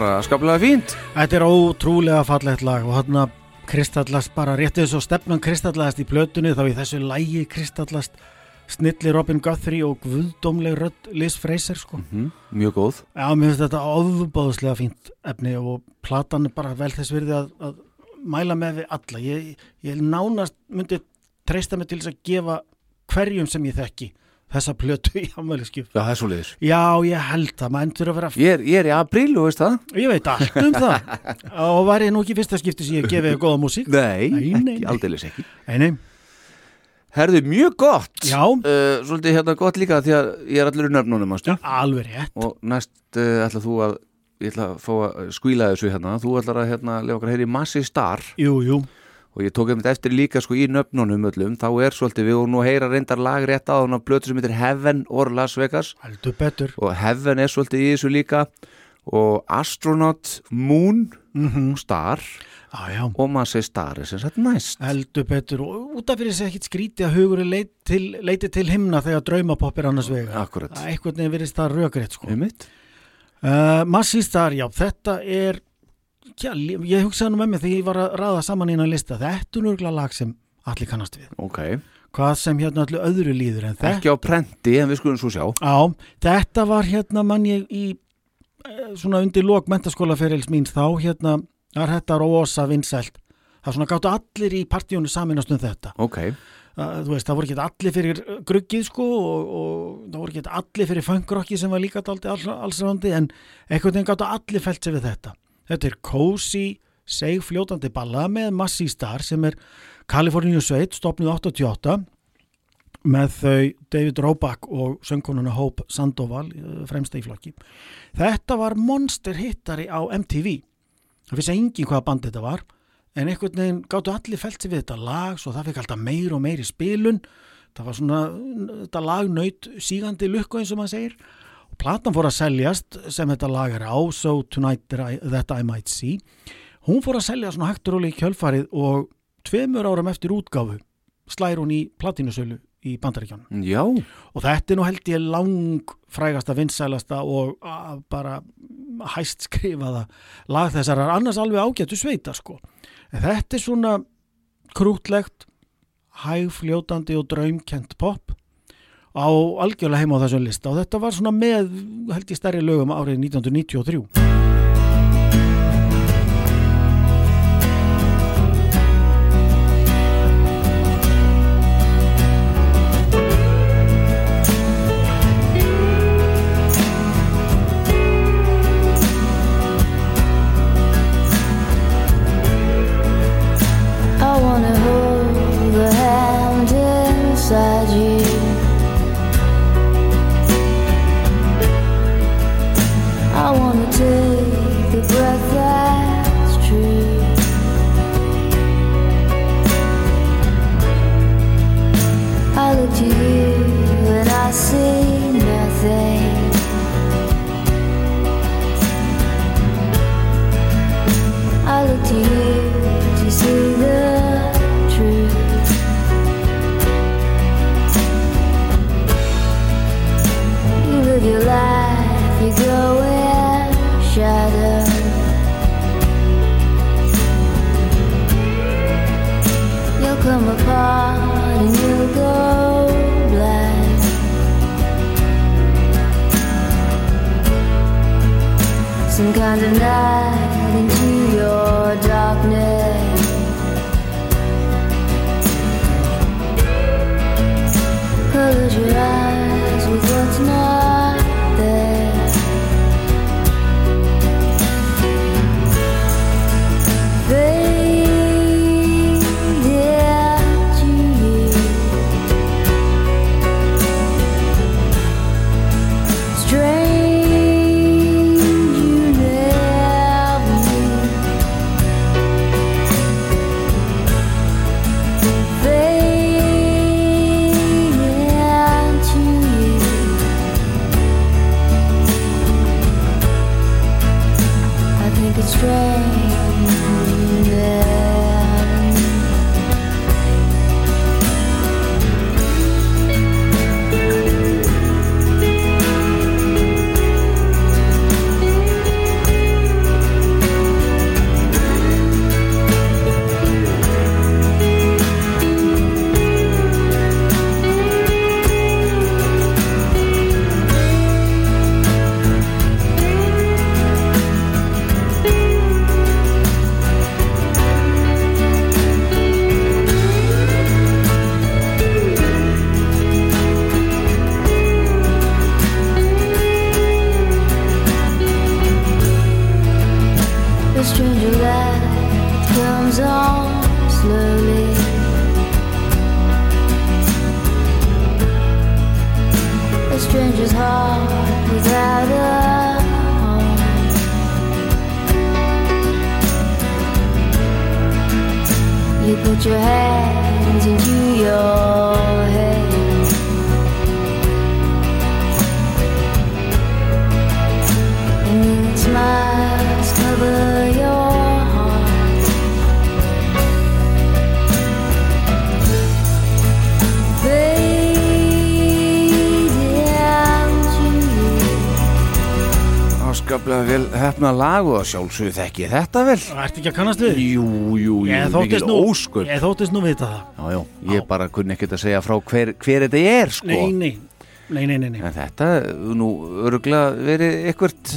bara skaplega fínt Þetta er ótrúlega fallegt lag og hann kristallast bara réttið svo stefnan kristallast í plötunni þá í þessu lægi kristallast snilli Robin Guthrie og guðdómleg rödd Liz Fraser sko. mm, Mjög góð Já, mér finnst þetta ofbáðslega fínt efni og platan er bara vel þess virði að, að mæla með við alla. Ég, ég nánast myndi treysta mig til þess að gefa hverjum sem ég þekki þessa plötu í afmæliskjöf. Já, það er svo liðis Já, ég held það, maður endur að vera Ég er, ég er í apríl, þú veist það? Ég veit allt um það. Og var ég nú ekki fyrsta skipti sem ég gefið góða músík? Nei, Nei, nei, ekki, aldeilis ekki. Nei, nei, Herðu, mjög gott. Já, uh, Svolítið hérna gott líka því að ég er allir ástu alveg rétt. Og næst uh, ætla þú að ég ætla að fá að skvíla þessu hérna. Þú ætlar að hérna lefa okkar heyri Massi Star Jú, jú, og ég tók einmitt eftir líka sko í nöfnunum öllum þá er svolítið, við vorum nú að heyra reyndar lag rétt á þannig að blötu sem heitir Heaven or Las Vegas. Og Heaven er svolítið í þessu líka. Og Astronaut Moon mm Star. Já, já, og Massi Star er sem sagt næst heldur betur. Og út af fyrir sig ekkit skríti að hugur leit til, leiti til himna þegar draumapopp er annars vega einhvern veginn virðist það rökrétt sko. Uh, Massi Star, já, þetta er já, ég hugsaði nú með mig þegar ég var að raða saman inn að lista þetta er nörgla lag sem allir kannast við. Ok, hvað sem hérna allir öðru líður en þetta ekki á prenti en við skulum svo sjá. Já, þetta var hérna mann ég í eh, svona undir lok mentaskólaferils míns þá hérna var þetta rosa vinsælt. Það svona gáttu allir í partíunum saminast um þetta. Ok, þú veist, það voru ekki allir fyrir uh, gruggið sko og, og það voru ekki allir fyrir funkrocki sem var líka allsrandi en einhvern veginn gáttu allir fælt sig við þetta þetta er cozy, segfljótandi balla með Massi Star sem er Kaliforníu sveit, stopnuð 88 með þau David Roback og söngkonuna Hope Sandoval uh, fremsta í flokki. Þetta var monster hittari á MTV það vissi engin hvaða band þetta var en einhvern veginn gáttu allir felt sig við þetta lag svo það fikk alltaf meir og meir í spilun. Það var svona, þetta lag nöyt sígandi lukku eins og maður segir. og platan fór að seljast sem þetta lag er á So Tonight That I, Might See. Hún fór að selja svona hægt og róli í kjölfarið og tveimur árum eftir útgáfu slær hún í platinusölu í bandaríkjónum já, og þetta er nú held ég lang frægasta vinsælasta og bara hæst skrifaða lag þessarar annars alveg ágættu sveita sko. En þetta er svona krútlegt hægfljótandi og draumkent pop á algjörlega heima á þessum lista. Og þetta var svona með held ég stærri lögum árið 1993 soldier's heart without a home. You put your head Áskaplega vel hefna lag og sjálfsögðu þekki ég þetta vel Ertu ekki að kannast við? Jú, jú, jú, mikil ósköp ég þóttist nú vita það. Já, já, ég bara kunni ekkert að segja frá hver, hver þetta er, sko Nei, nei, nei, nei, nei, nei. En þetta, nú, örgulega verið eitthvað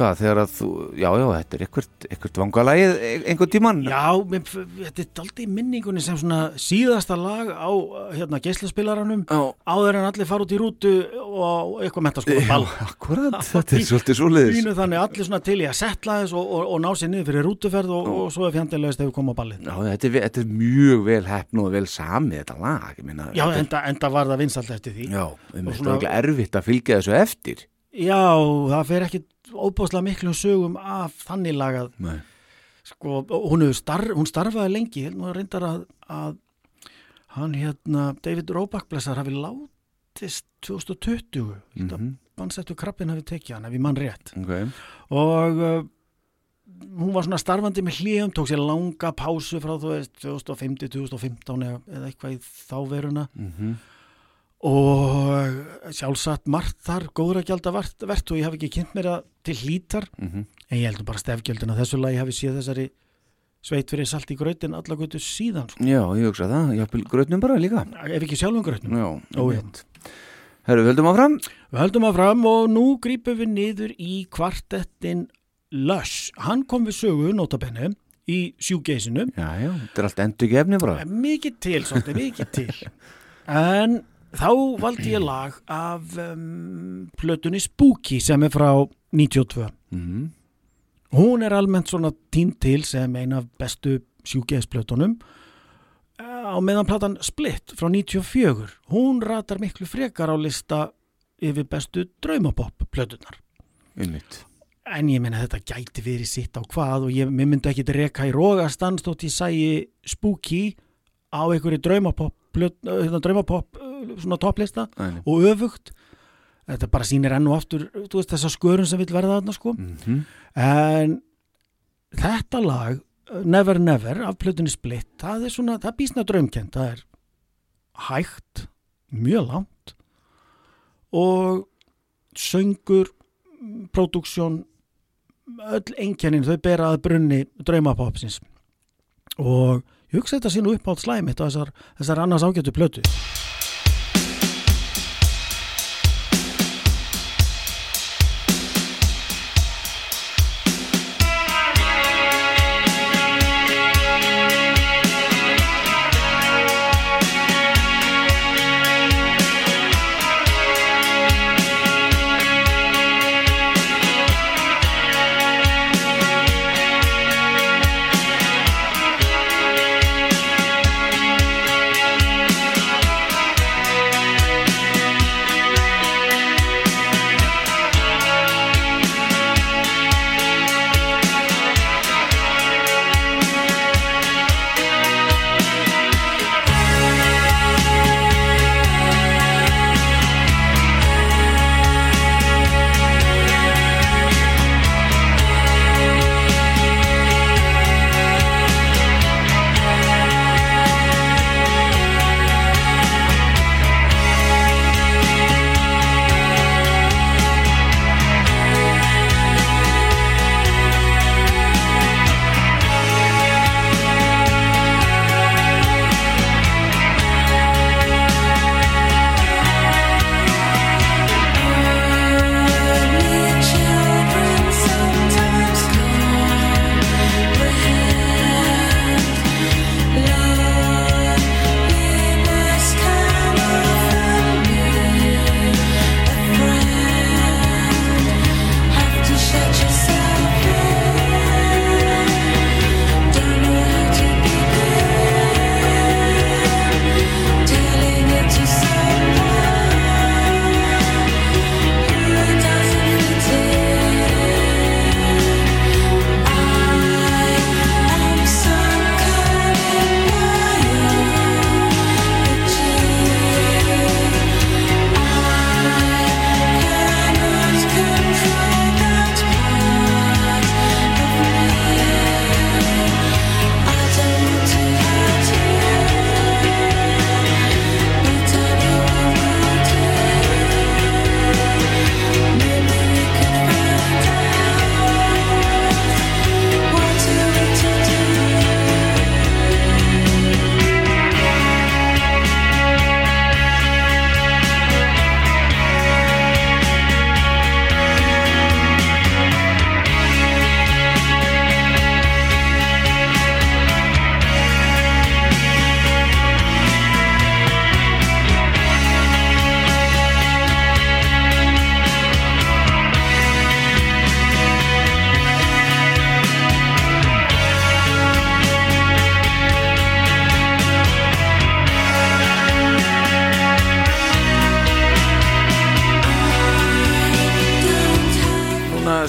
Hvað, þegar að þú, já, já, þetta er eitthvað vangalagið einhvern tímann Já, mér, þetta er aldrei minningunni sem svona síðasta lag á hérna geislaspilaranum Já, áður en allir fara út í rútu og eitthvað mentaskóla já, ball. akkurat, þetta er svolítið svoleiðis þannig allir svona til í að setla þess og, og, og ná sér niður fyrir rútuferð og, og svo er fjandilegast ef við komum á ballið. Já, þetta er, þetta er mjög vel hefn og vel samið þetta lag, ég meina Já, þetta er- enda, enda var það vinsalt eftir því. Já, svona- svona erfitt að fylgja þessu eftir Já, það fer ekki óbúslega miklum sögum af þannig lagað. Sko, hún, starf, hún starfaði lengi hún reyndar að, að hann hérna, David Roback blessar hafi látist 2020 mm -hmm. bannsættu krabbin hafi tekið hann ef ég mann rétt. Ok. Og uh, hún var svona starfandi með hlýjum tók sér langa pásu frá þú veist 2005-2015 eða, eitthvað í þá veruna. Mhm, og sjálfsagt margt þar góðra gælda vert, vert og ég hef ekki kynnt mér að til hlítar. Mhm. en ég heldur bara stefgjöldin að þessu lagi hafi séð þessari sveit fyrir salt í grautin alla götu síðan sko. Já, ég hugsa það, jafnvel grötnum bara líka. Ef ekki sjálfum grautnum Já. Herru, höldum áfram. Við höldum að fram og nú grípum við niður í kvartettin Lush. Hann kom við sögu notabenni í sjúgeisinu. Já, já, þetta er allt endur gefni mikið til, svolítið mikið til. En þá valdi ég lag af um, plötunni Spooky sem er frá 92 mhm, hún er almennt svona tínt til sem eina af bestu sjúgeisplötunum á meðan platan Split frá 94 hún ratar miklu frekar á lista yfir bestu draumapop plötunar einmitt. En ég meina þetta gæti verið sitt á hvað og ég, myndi ekki reka í rógastans þótt ég sæi Spooky á einhverju draumapop, plöt, hérna, draumapop uh, svona topplista Æ, og öfugt. Þetta bara sýnir enn og aftur veist, þessa skörun sem vil verða þarna sko. Mhm, en þetta lag uh, Never Never af plötunni Split það er svona, það er bísna draumkent það er hægt mjög langt og söngur próduksjón öll einkennin þau bera að brunni draumapopsins. Og ég hugsa þetta sínu upp átt slæmitt á þessar, þessar annars ágætu plötu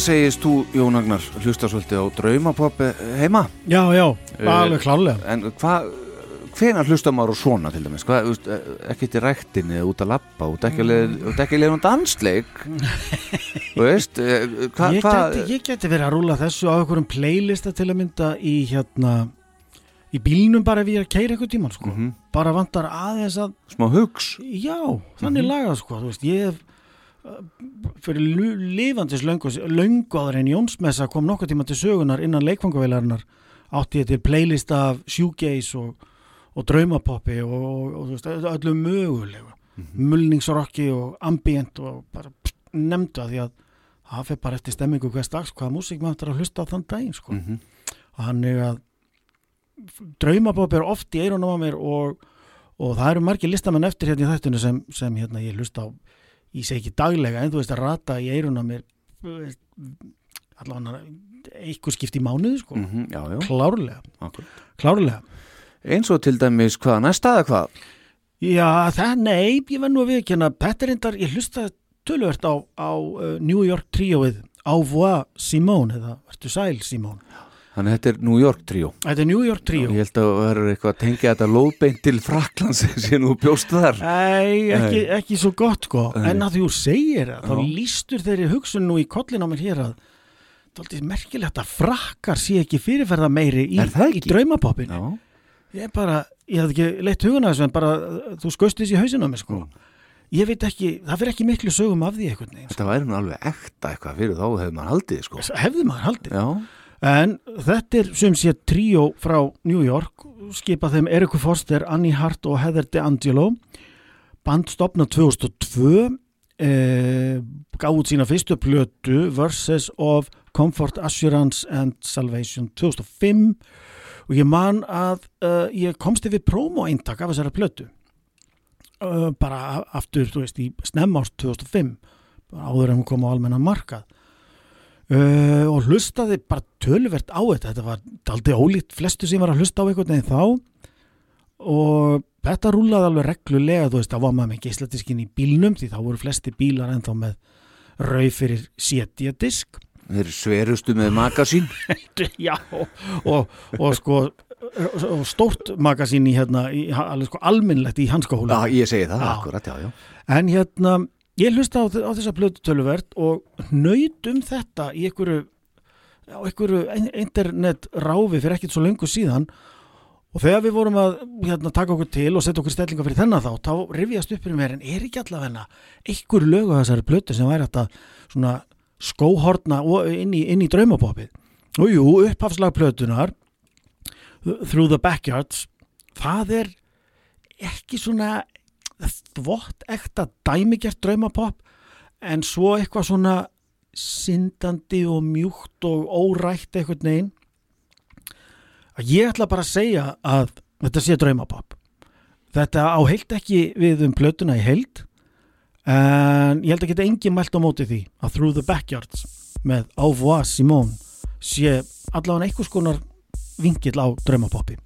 segist þú, Jón Agnar, hlusta svolítið á draumapop heima Já, já, Eh, alveg klálega En hvað, hvenær hlusta maður á svona til dæmis? Hvað, þú veist, ekki til ræktinni eða út að lappa, út ekki að leiða- leiða um dansleik [laughs] Þú veist, eh, hvað ég, hva, ég geti verið að rúla þessu á einhverjum playlista til að mynda í hérna í bílnum bara ef ég er að keira eitthvað tíman sko. Mhm. bara vantar aðeins að smá hugs já, þannig lagað sko þú veist, ég hef fyrir lifandis löngu, áður en Jónsmessa kom nokkuð tíma til sögunar innan leikfangavélarinnar átti ég til playlista af shoegaze og, og draumapoppi og, og, og þú veist, öllu mögulegu mulningsrocki og ambient og bara að því að það fyrir bara eftir stemmingu hvers dags hvaða músík maður ætlar að hlusta á þann daginn sko. Mhm. og þannig að draumapop er oft í eyrunum á mér og, og það eru margir listamenn eftir hérna í þættinu sem, sem hérna ég hlusta á ég segi ekki daglega en þú veist að rata í eyrunum á mér allavega eitthvað skipt í mánuði sko. Mhm, Já, já, klárlega, akkurat klárlega. Eins og til dæmis hvað næsta eða hvað? Já, það, nei, ég verð nú að er endar, ég hlusta tölvert á, á uh, New York tríóið Au revoir Simone eða Vertu sæl Simone Þannig að þetta er New York tríó. Þetta er New York tríó. Ég held að það verður eitthvað að tengja þetta lóðbeint til Fraklands sem [laughs] þú bjóst þar. Nei, ekki, ekki svo gott sko. En að þú segir það, þá Já. lístur þeirri hugsun nú í kollin á mér hér að Það er aldrei merkilegt að frakkar sé ekki fyrirferða meiri í, í ekki? draumapoppin Já, Ég er bara, ég hafði ekki leitt hugun að þessu en bara, uh, þú skaust þessi í hausinu á mér sko. Mm. Ég veit ekki, það fyrir ekki miklu sögum af því einhvern veginn þetta væri nú alveg ekta eitthvað fyrir þá hefur maður haldið sko. Hefði maður haldið? Já, En þetta er sem sé tríó frá New York, skipað þeim Eriku Foster, Annie Hart og Heather DeAngelo band stopnað 2002 eh, gaf út sína fyrstu plötu Verses of Comfort, Assurance and Salvation 2005 og ég man að uh, ég komst yfir promo eintak af þessari plötu. Uh, bara aftur, þú veist, í snemmást 2005 bara áður en hún kom á almennan markað uh, og hlustaði bara töluvert á þetta. Þetta var aldrei ólíkt flestu sem var að hlusta á einhvern veginn þá. Og þetta rúlaði alveg reglulega þú veist, það var maður með geislatiskin í bílnum því þá voru flesti bílar ennþá með rauð fyrir setjadisk þeir eru sverustu með magasín. [laughs] Já, og, og sko og stórt magasín í hérna í, alveg sko almennlegt í hanskahóla Já, ég segi það, Já. akkurat, já, já. En hérna, ég hlusta á, á þessa plötu töluvert og nöyt um þetta í einhverju, einhverju ein- internet ráfi fyrir ekkert svo lengur síðan og þegar við vorum að hérna, taka okkur til og setja okkur stellinga fyrir þennan þá, þá rifjast upp fyrir mér en er ekki allavega einhver lög á þessari plötu sem væri þetta og- inn í, inn í draumapopið. Og jú, upphafslag plötunar Through the Backyards það er ekki svona þvott ekta dæmigjart draumapopp en svo eitthvað svona syndandi og mjúkt og órætt eitthvað neginn að ég ætla bara að segja að þetta sé draumapopp þetta á heilt ekki við um plötuna í heild en ég held að geta engin mælt á móti því að Through the Backyards með Au revoir Simone sé allavega einhvers konar vingill á draumapoppi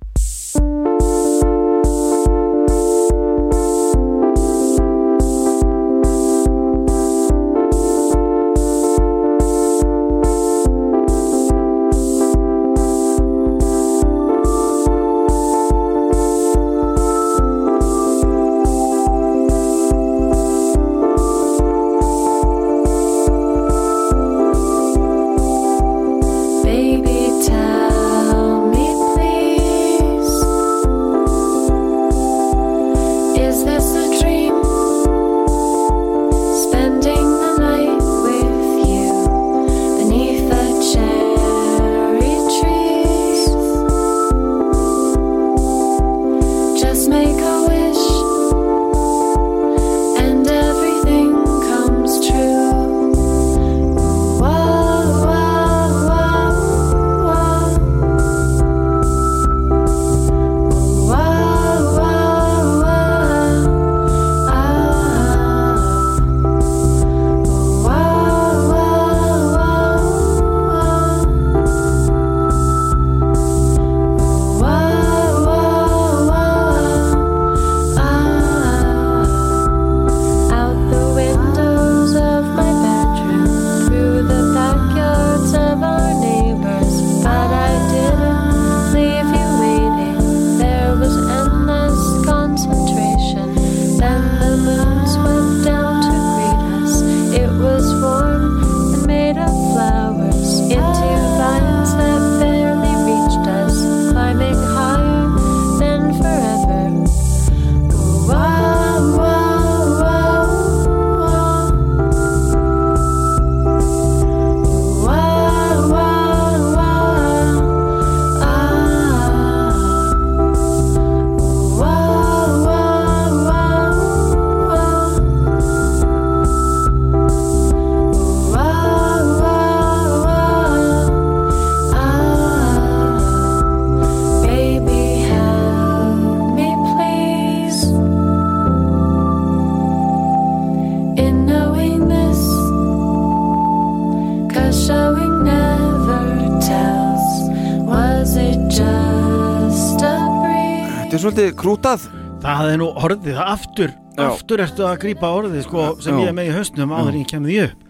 Þetta er svolítið krútað Það er nú orðið, aftur, Já. aftur ertu að grípa orðið sko, sem Já. ég er með í haustnum áður en ég því upp.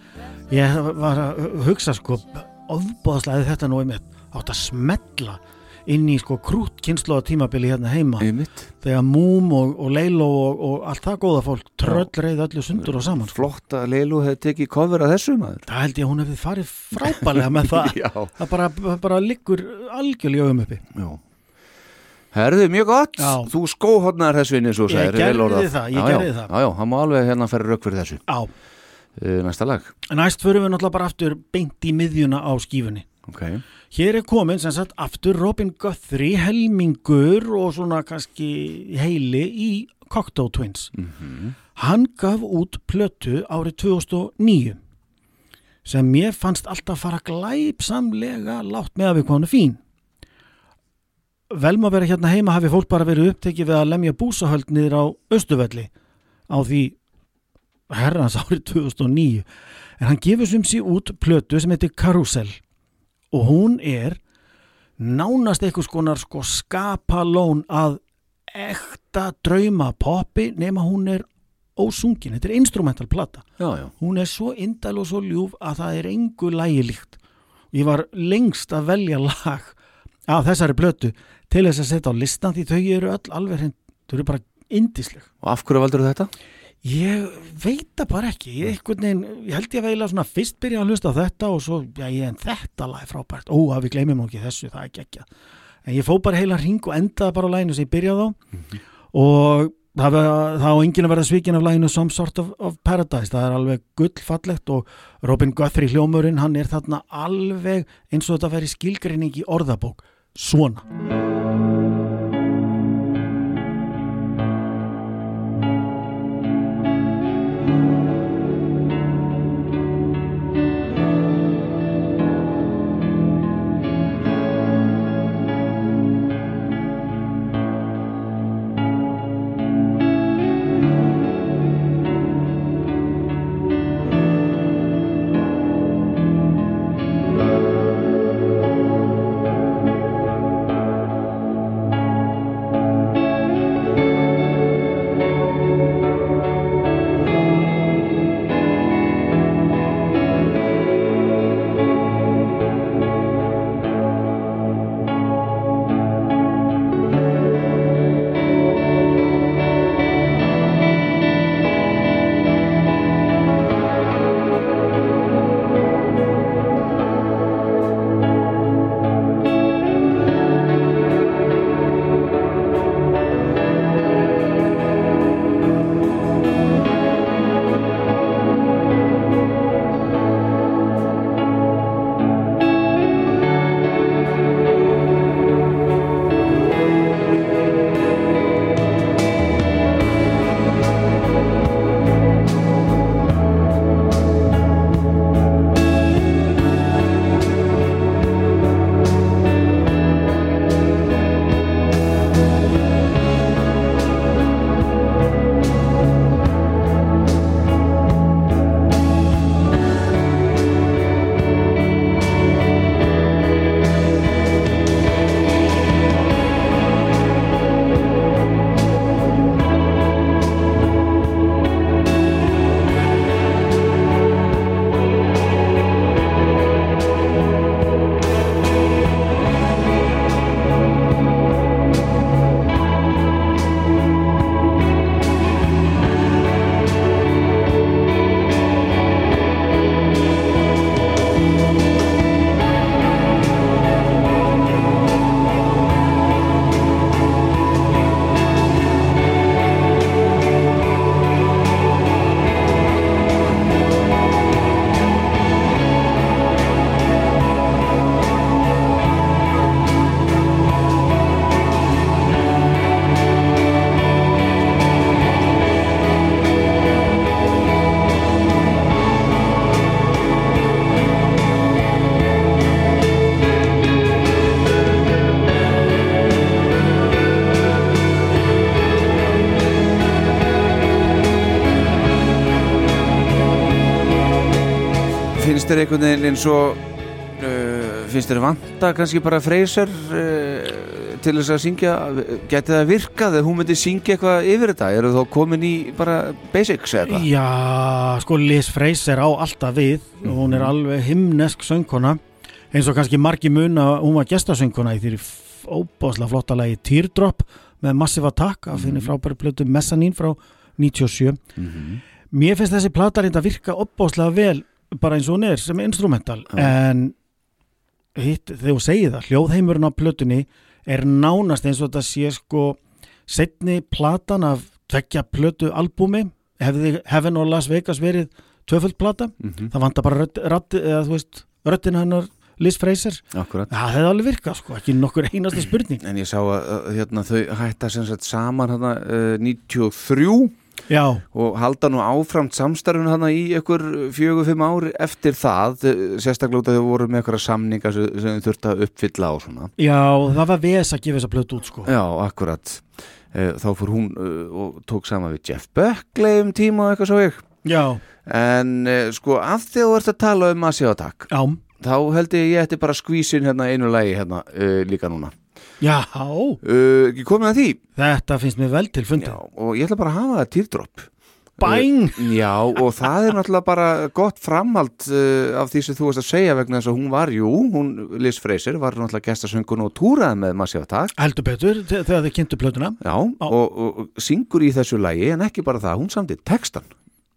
Ég var að hugsa sko, ofbóðslega þetta nú átt að smetla inn í sko krút kynnslóða tímabili hérna heima Einmitt. þegar Múm og, og Leilo og, og allt það góða fólk tröll reyð öllu sundur og saman sko. Flott að Leilu hefði tekið cover að þessu maður það held ég að hún hefði farið frábælega með [laughs] það það bara, bara liggur algjörlega um uppi já Herðu, mjög gott, Já. þú skóhornar þessu inn eins og Ég sagðir, gerði það, ég já, gerði já, það. Já, já, hann má alveg hérna færa rauk fyrir þessu á, uh, Næsta lag næst förum við náttúrulega bara aftur beint í miðjuna á skífunni Ok, Hér er komin sem sagt aftur Robin Guthrie, helmingur og svona kannski heili í Cocteau Twins. Hann gaf út plötu árið 2009 sem mér fannst alltaf fara glæpsamlega látt með að við konu fín. Vel má vera hérna heima hafi fólk bara verið upptekið við að lemja búsahöld niður á Östuvelli á því herrans árið 2009 en hann gefur sem sé út plötu sem heitir Carousel og hún er nánast einhvers konar sko skapalón að ekta drauma poppi nema hún er ósungin, þetta er instrumental plata. Já, já. Hún er svo indal og svo ljúf að það er engu lægi líkt ég var lengst að velja lag af þessari plötu til þess að setja á listan því þau eru öll alveg hreint, þau eru bara indisleg Og af hverju valdur þetta? Ég veit það bara ekki, ég, veginn, ég held ég að veila svona fyrst byrja að hlusta þetta og svo, já ég en þetta lag er frábært, ó að við gleymum ekki þessu, það er ekki ekki. En ég fó bara heila ring og endaði bara á læginu sem ég byrjaði á. Og það, var- það á enginn að verða svikin af læginu Some Sort of, of Paradise, það er alveg gullfallegt og Robin Guthrie hljómurinn, hann er þarna alveg eins og þetta veri skilgreining í orðabók, svona. Þér einhvern veginn eins og uh, finnst þér vanta kannski bara Freyser uh, til þess að syngja? Geti það virkað ef hún myndi syngja eitthvað yfir þetta? Eru þá komin í bara basics eða Já, sko Liz Fraser á alltaf við. Og hún er alveg himnesk söngkona. Eins og kannski margi muna hún var gestasöngkona í því óbáslega flotta lagi Teardrop með Massive Attack af þinni frábæri plötu Messanín frá 97 Mhm. Mér finnst þessi plata reynda að virka óbáslega vel bara eins og hún er sem instrumental en hitt, þegar þú segir það, hljóðheimurinn á plötunni er nánast eins og þetta sé sko setni platan af tvekja plötu albúmi. Hefði Heaven og Las Vegas verið tvöföld plata, Mhm. það vantar bara rödd, rödd, eða veist, röddina hennar Liz Fraser, Akkurat. Það hefði alveg virkað sko, ekki nokkur einasta spurning. En ég sá að hérna, þau hætta sem sagt saman hérna, uh, 93 Já, og halda nú áframt samstarfun hana í ykkur fjögur-fimm ári eftir það, eh, sérstaklega út að þau voru með ykkur samninga sem, þau þurfti að uppfylla og svona. já, það var ves að gefa þessa plötu út sko Já, akkurat. Eh, Þá fór hún uh, og tók sama við Jeff Buckley um tíma og eitthvað svo ég. Já, En sko, af því að þú ert að tala um Massive Attack, já, þá held ég ég ætti bara að skvísin hérna einu lagi hérna uh, líka núna. Já Uh, ekki komið að því? Þetta finnst mér vel til fundið Já, og ég ætla bara að hafa það teardrop. Bæng! Já, og það er náttúrulega bara gott framhald uh, af því sem þú varst að segja vegna þess að hún var, jú, hún, Liz Fraser, var náttúrulega gestasöngun og túraði með Massive Attack. Heldur betur þe- þegar þið kynntu plötuna Já, og, og, syngur í þessu lagi, en ekki bara það, hún samti textan.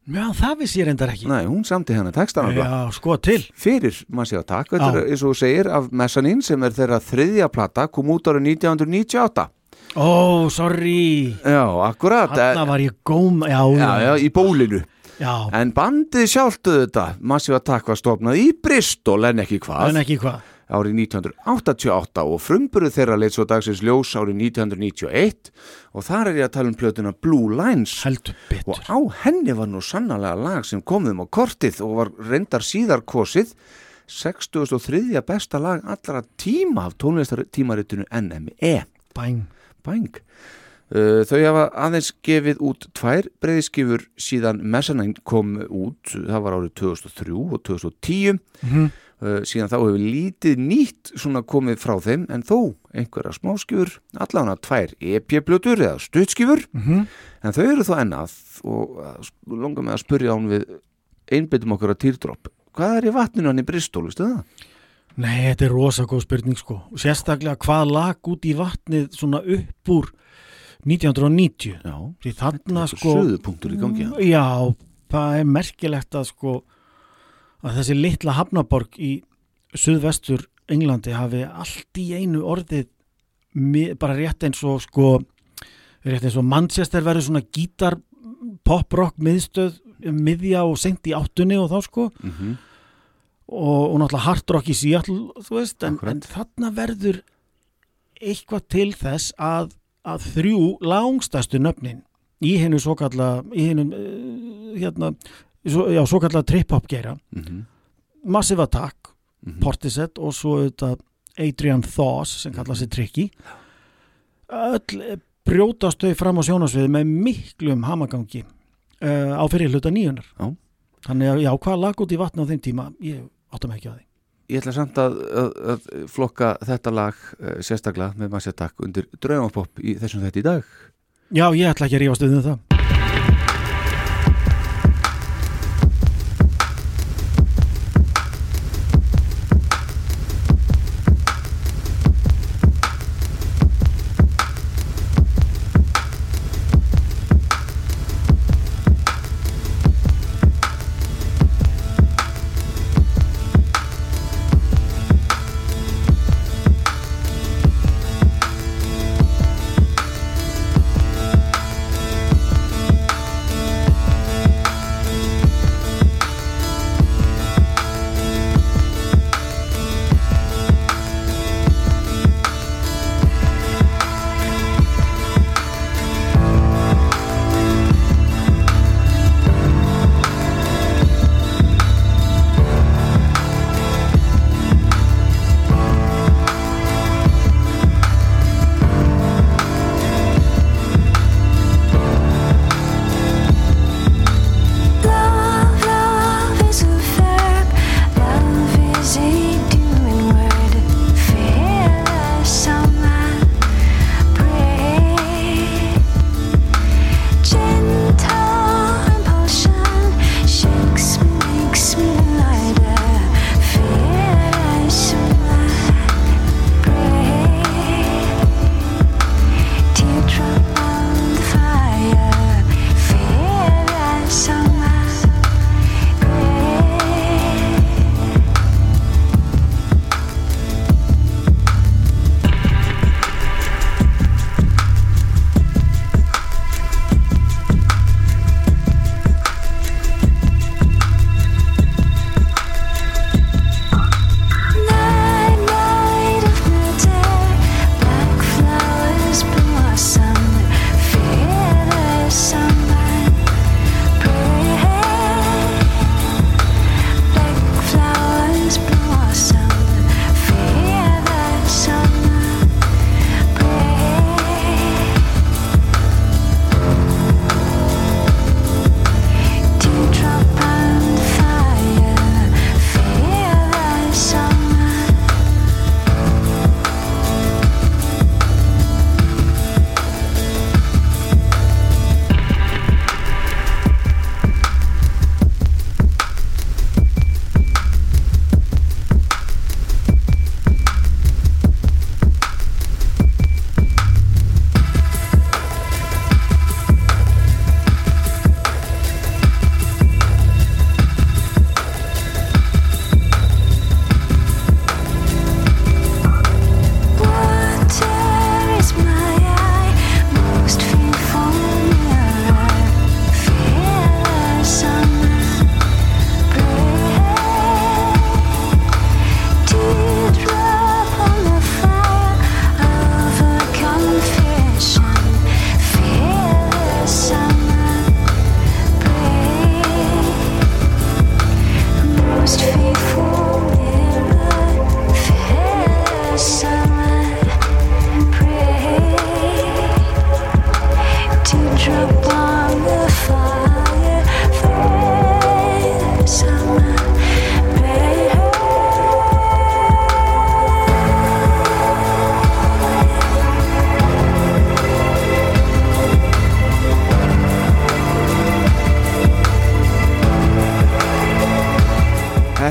Já, það vissi ég reyndar ekki Nei, hún samti hennar textan Já, sko til fyrir Massive Attack. Þetta Já. er eins og þú segir af Messanín sem er þeirra þriðja plata, kom út árið 1998. Ó, sorry Já, akkurat. Hanna var ég góm Já, Já, já, í bólinu. já. En bandið sjálftu þetta, Massive Attack var stofnað í Bristol en ekki hvað. En ekki hvað árið 1988 og frumburuð þeirra leitt svo dagsins ljós árið 1991 og þar er ég að tala um plötuna Blue Lines. Og á henni var nú sannlega lag sem kom þeim á kortið og var reyndar síðar kosið. 63. besta lag allra tíma af tónlistartímaritinu NME Bæng. Bang Uh, Þau hafa aðeins gefið út tvær breyðskifur síðan Mezzanine kom út, það var árið 2003 og 2010 Mhm. Uh, síðan þá hefur lítið nýtt svona komið frá þeim en þó einhverja smáskifur, allavega tvær EP-blötur eða stuttskifur Mhm. en þau eru þó ennað og sk- langar með að spurja án við einbyttum okkur að týrdropp hvað er í vatninu hann í Bristol, veistu það? Nei, þetta er rosa góð spurning sko Sérstaklega hvað lag út í vatnið svona upp úr 1990 Já, þetta er sko suðupunktur í gangi. Já, það er merkilegt að sko að þessi litla hafnaborg í suðvestur Englandi hafi allt í einu orðið mi- bara rétt eins og sko rétt eins og Manchester verður svona gítar pop-rock miðstöð miðja og sent í áttunni og þá sko Mhm. og, og náttúrulega hard rock í Seattle þú veist, en, en þarna verður eitthvað til þess að, að þrjú langstæstu nöfnin í hennu svo kalla í hennu uh, hérna, já, svo kalla trip-hop gera Mhm. Massive Attack, Mhm. Portishead og svo auðvitað Adrian Thoss sem kalla sig Tricky. Öll eh, brjótast þau fram á sjónasviði með miklum hamagangi uh, á fyrir hluta nýjunar Já. þannig að já, hvað lag út í vatna á þeim tíma? Ég áttum ekki að því. Ég ætla samt að, að, að flokka þetta lag uh, sérstaklega með Massive Attack undir draumapopp í þessum þetta í dag. Já, ég ætla ekki að rífast um það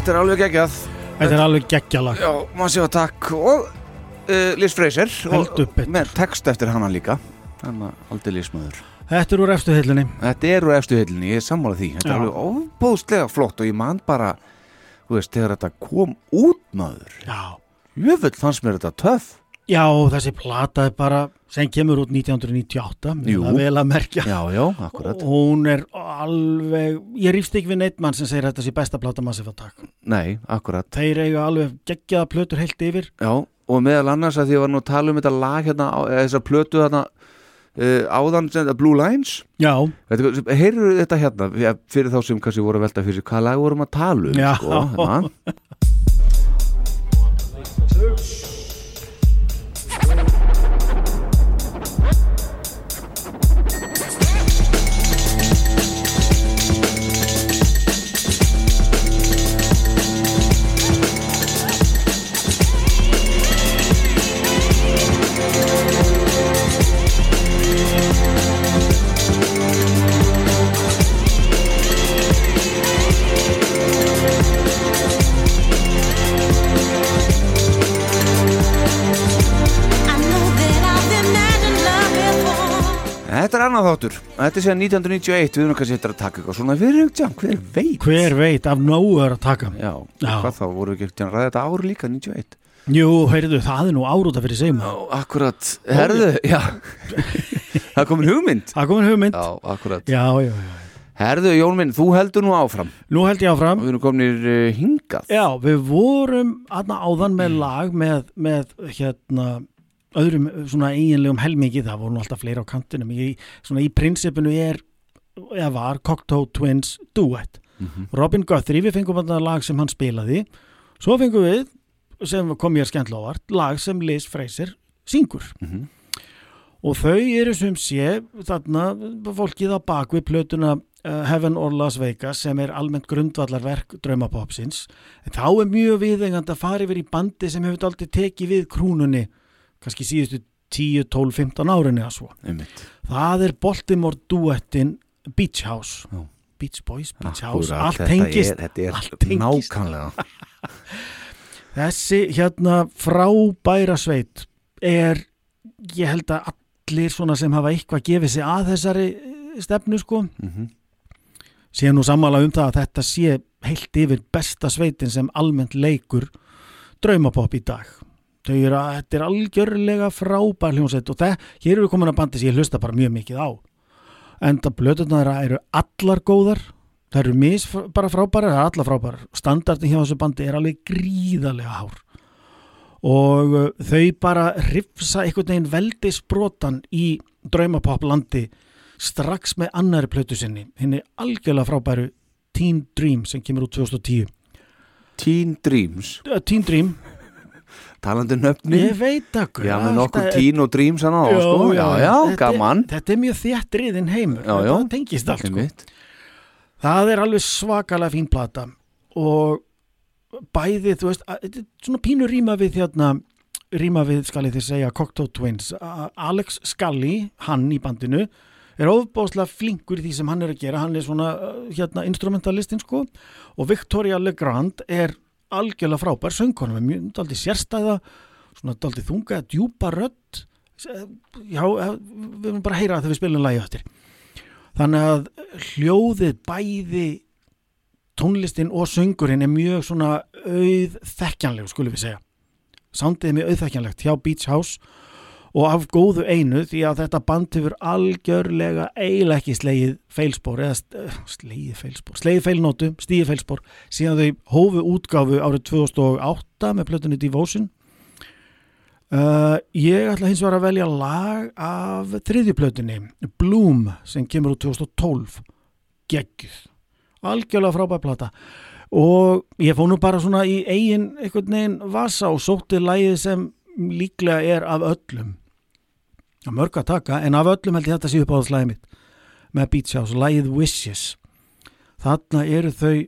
Þetta er alveg geggjað. Þetta er alveg geggjalag Já, maður takk. Og uh, Liz Fraser Heldur og betur. með text eftir hana líka. Þannig að aldrei lísmaður Þetta er úr efstu hillinni Þetta er úr efstu heilinni, ég er sammála því. Þetta Já. er alveg óbóðslega flott og ég man bara Þú veist, þegar þetta kom út maður. Já. Jöfull fannst mér þetta töff Já, þessi plata er bara sem kemur út 1998 Jú. það er vel að merkja. Já, já, akkurat. Og hún er alveg ég rífst ekki við neitt mann sem segir að þetta sé besta plata Massive Attack Nei, akkurat. Þeir eiga alveg geggjaða plötur heilt yfir. Já, og meðal annars að því ég var nú að tala um þetta lag hérna, á- eða þessa plötu þarna uh, áðan sem þetta Blue Lines. Já, Heyrðu þetta hérna? Fyrir þá sem kannski voru að velta fyrir hvað lag vorum að tala um Já. sko, hérna. [laughs] Þetta er annað þáttur. Þetta er síðan 1991 Við erum kannski eftir að taka eitthvað svona fyrir já, Hver veit? Hver veit af nógu er að taka. Já, Já. hvað þá voru við ekki að ræða þetta ár líka 91 Jú, heyrðu, það er nú árúta fyrir segjum. Já, akkurat. Herðu, já. [laughs] Það komin hugmynd. Það komin hugmynd. Já, akkurat. Já, já, já Herðu, Jón minn, þú heldur nú áfram. Nú held ég áfram. Við erum kominir uh, hingað. Já, við vorum aðna áðan með lag með, með hérna öðrum svona eiginlegum helmingi það voru nú alltaf fleiri á kantinum. Í, svona í prinsipinu er eða var Cocteau Twins Duet. Robin Guthrie, við fengum þetta lag sem hann spilaði. Svo fengum við sem kom mér skemmtilega á vart lag sem Liz Fraser syngur. Mhm. og þau eru sem sé þarna fólkið á bakvið plötuna uh, Heaven or Las Vegas sem er almennt grundvallarverk draumapopsins. En þá er mjög viðengand að fara yfir í bandi sem hefur aldrei tekið við krúnunni kannski síðustu 10, 12, 15 árinni að svo Einmitt. það er Baltimore duettin Beach House Já. Beach Boys, Beach House, Akkúrat, allt þetta tengist er, Þetta er allt tengist. nákvæmlega [laughs] þessi hérna frábæra sveit er ég held að allir svona sem hafa eitthvað gefið sig að þessari eh, stefnu sko Mhm. sé nú sammála um það að þetta sé heilt yfir besta sveitin sem almennt leikur draumapopp í dag þau eru að þetta er algjörlega frábær hljómsveit og það, hér eru komin að bandi sem ég hlusta bara mjög mikið á. En það blöðuna þeirra eru allar góðar. Það eru mis bara frábærar það eru allar frábærar, standardin hjá þessu bandi er alveg gríðarlega hár. Og uh, þau bara rifsa einhvern veginn veldisbrotan í draumapopp landi strax með annari plötu sinni. Henni algjörlega frábæru Teen Dream sem kemur út 2010 Teen Dreams? Teen Dream, Talandi um nöfni ég veit að Já, með nokkur Teen og Dreams hann á sko. Já, já, þetta, gaman Þetta er mjög þéttriðin heimur Já, þetta tengist allt sko. Það er alveg svakalega fín plata og bæði, þú veist, þetta er svona pínu rýma við hérna, rýma við, skal ég þið segja, Cocteau Twins. Alex Scully, hann í bandinu, er ofbáslega flinkur í því sem hann er að gera. Hann er svona, uh, hérna, instrumentalistinn, sko. Og Victoria Legrand er algjörlega frábær söngkona með mjög daldið sérstæða, svona daldið þunga, djúpa rödd. Já, við erum bara að heyra það þegar við spilum lagi eftir. Þannig að hljóðið bæði tónlistin og söngurinn er mjög svona auð þekkjanleg, skulum við segja. Er mjög auðþekkjanlegt hjá Beach House og af góðu einu því að þetta band hefur algjörlega eiginlega ekki slegið feilspor eða eh, slegið feilspor, slegið feilnótu, stíið feilspor síðan þau hófu útgáfu árið 2008 með plötunni Devotion. Uh, ég ætla hins vegar að velja lag af þriðjuplötunni Bloom sem kemur úr 2012 geggjuð. Algjörlega frábæð plata. Og ég fóð nú bara svona í eigin einhvern veginn vasa og sótti lagið sem líklega er af öllum mörg að taka en af öllum held ég þetta sé upp á þess lagið mitt með Beach House, lagið Wishes. Þarna eru þau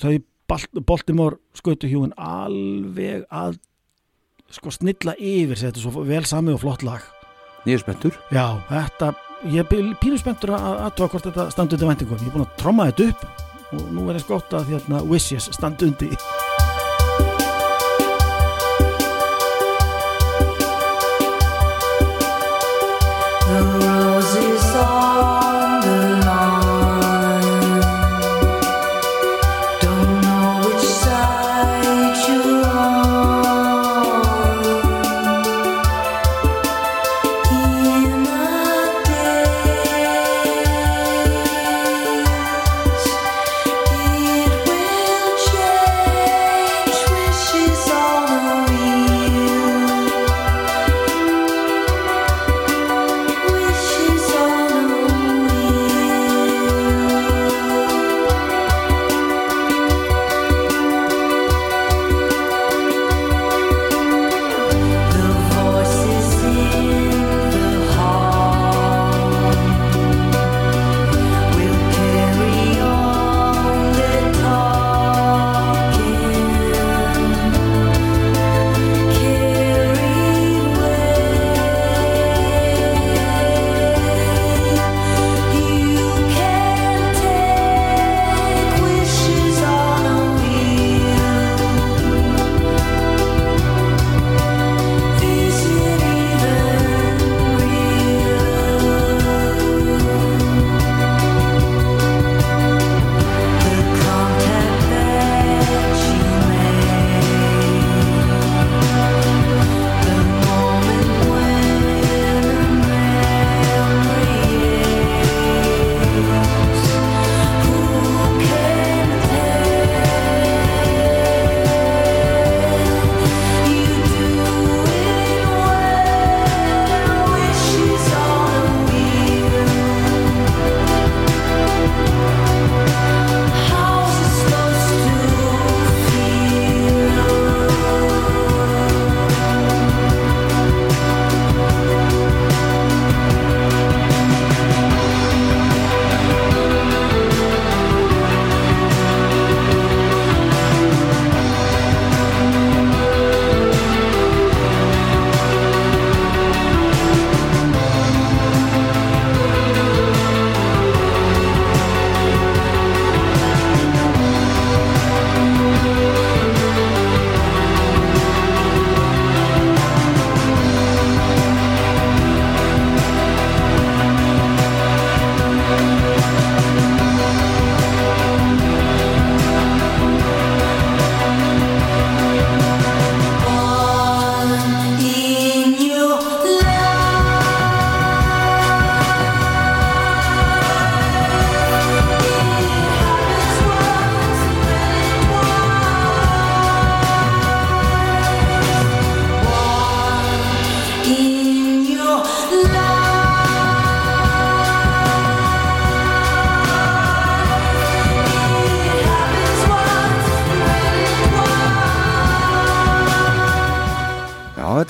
þau Balt- Baltimore skötuhjúin alveg að sko snilla yfir þetta er svo vel samið og flott lag. Er spenntur. Já, þetta, ég er pínu spenntur að aðtóa hvort þetta standur til væntingum. Ég er búin að tromma þetta upp og nú er eins gott að hérna, Wishes standi know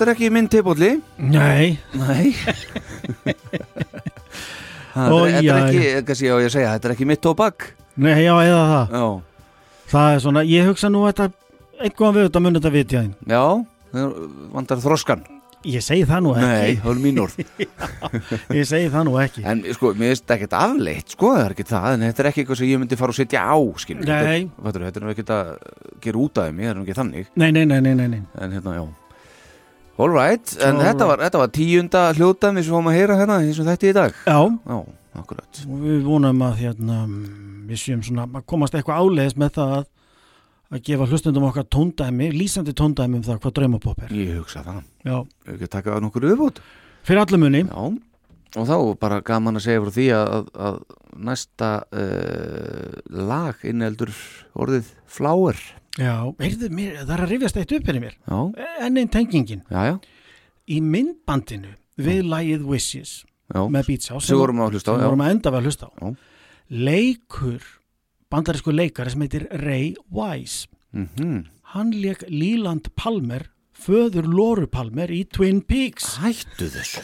[laughs] þetta er ekki minn tebólli Nei, Nei. Það Ó, er, þetta er já, ekki, kannski á ég að segja, þetta er ekki mitt tóbak. Nei, já, eða það. Já, Það er svona, ég hugsa nú að þetta einhverjum við þetta munið þetta vitja þín. Já, það vandar þroskan. Ég segi það nú Nei, ekki það er mín orð Ég segi það nú ekki. En sko, mér finnst ekkert afleitt, sko, það er ekki það En þetta er ekki eitthvað sem ég myndi fara og setja á, skilur. Nei. Þetta, er- þetta er nú ekkert að gera út af þeim, ég er nú ekki þannig. Nei, nei, nei, nei, nei, nei. En hérna, já All right, en All þetta, var, þetta var tíunda hljótaðmi sem við fórum að heyra hérna eins og þetta í dag. Já, Já, akkurat. Og við vonum að hérna, við séum svona að komast eitthvað áleiðis með það að, að gefa hlustundum okkar tóndæmi, lýsandi tóndæmi um það hvað draumapopp er. Ég hugsa það, Já, ef ekki að taka nokkur viðbútt fyrir allum munni. Já, og þá bara gaman að segja frá því að, að, að næsta uh, lag inneldur orðið flower Já, heyrðu, mér, það er að rifjast eitt upp henni mér. Já, Enn einn tengingin. já, já, Í myndbandinu við lagið Wishes já með Beats House Sem vorum að hlusta á, sem já. vorum að enda að hlusta á. Já. Leikur, bandarísku leikari sem heitir Ray Wise. mm Hann leik Leland Palmer, föður Lóru Palmer í Twin Peaks. Hættu þessu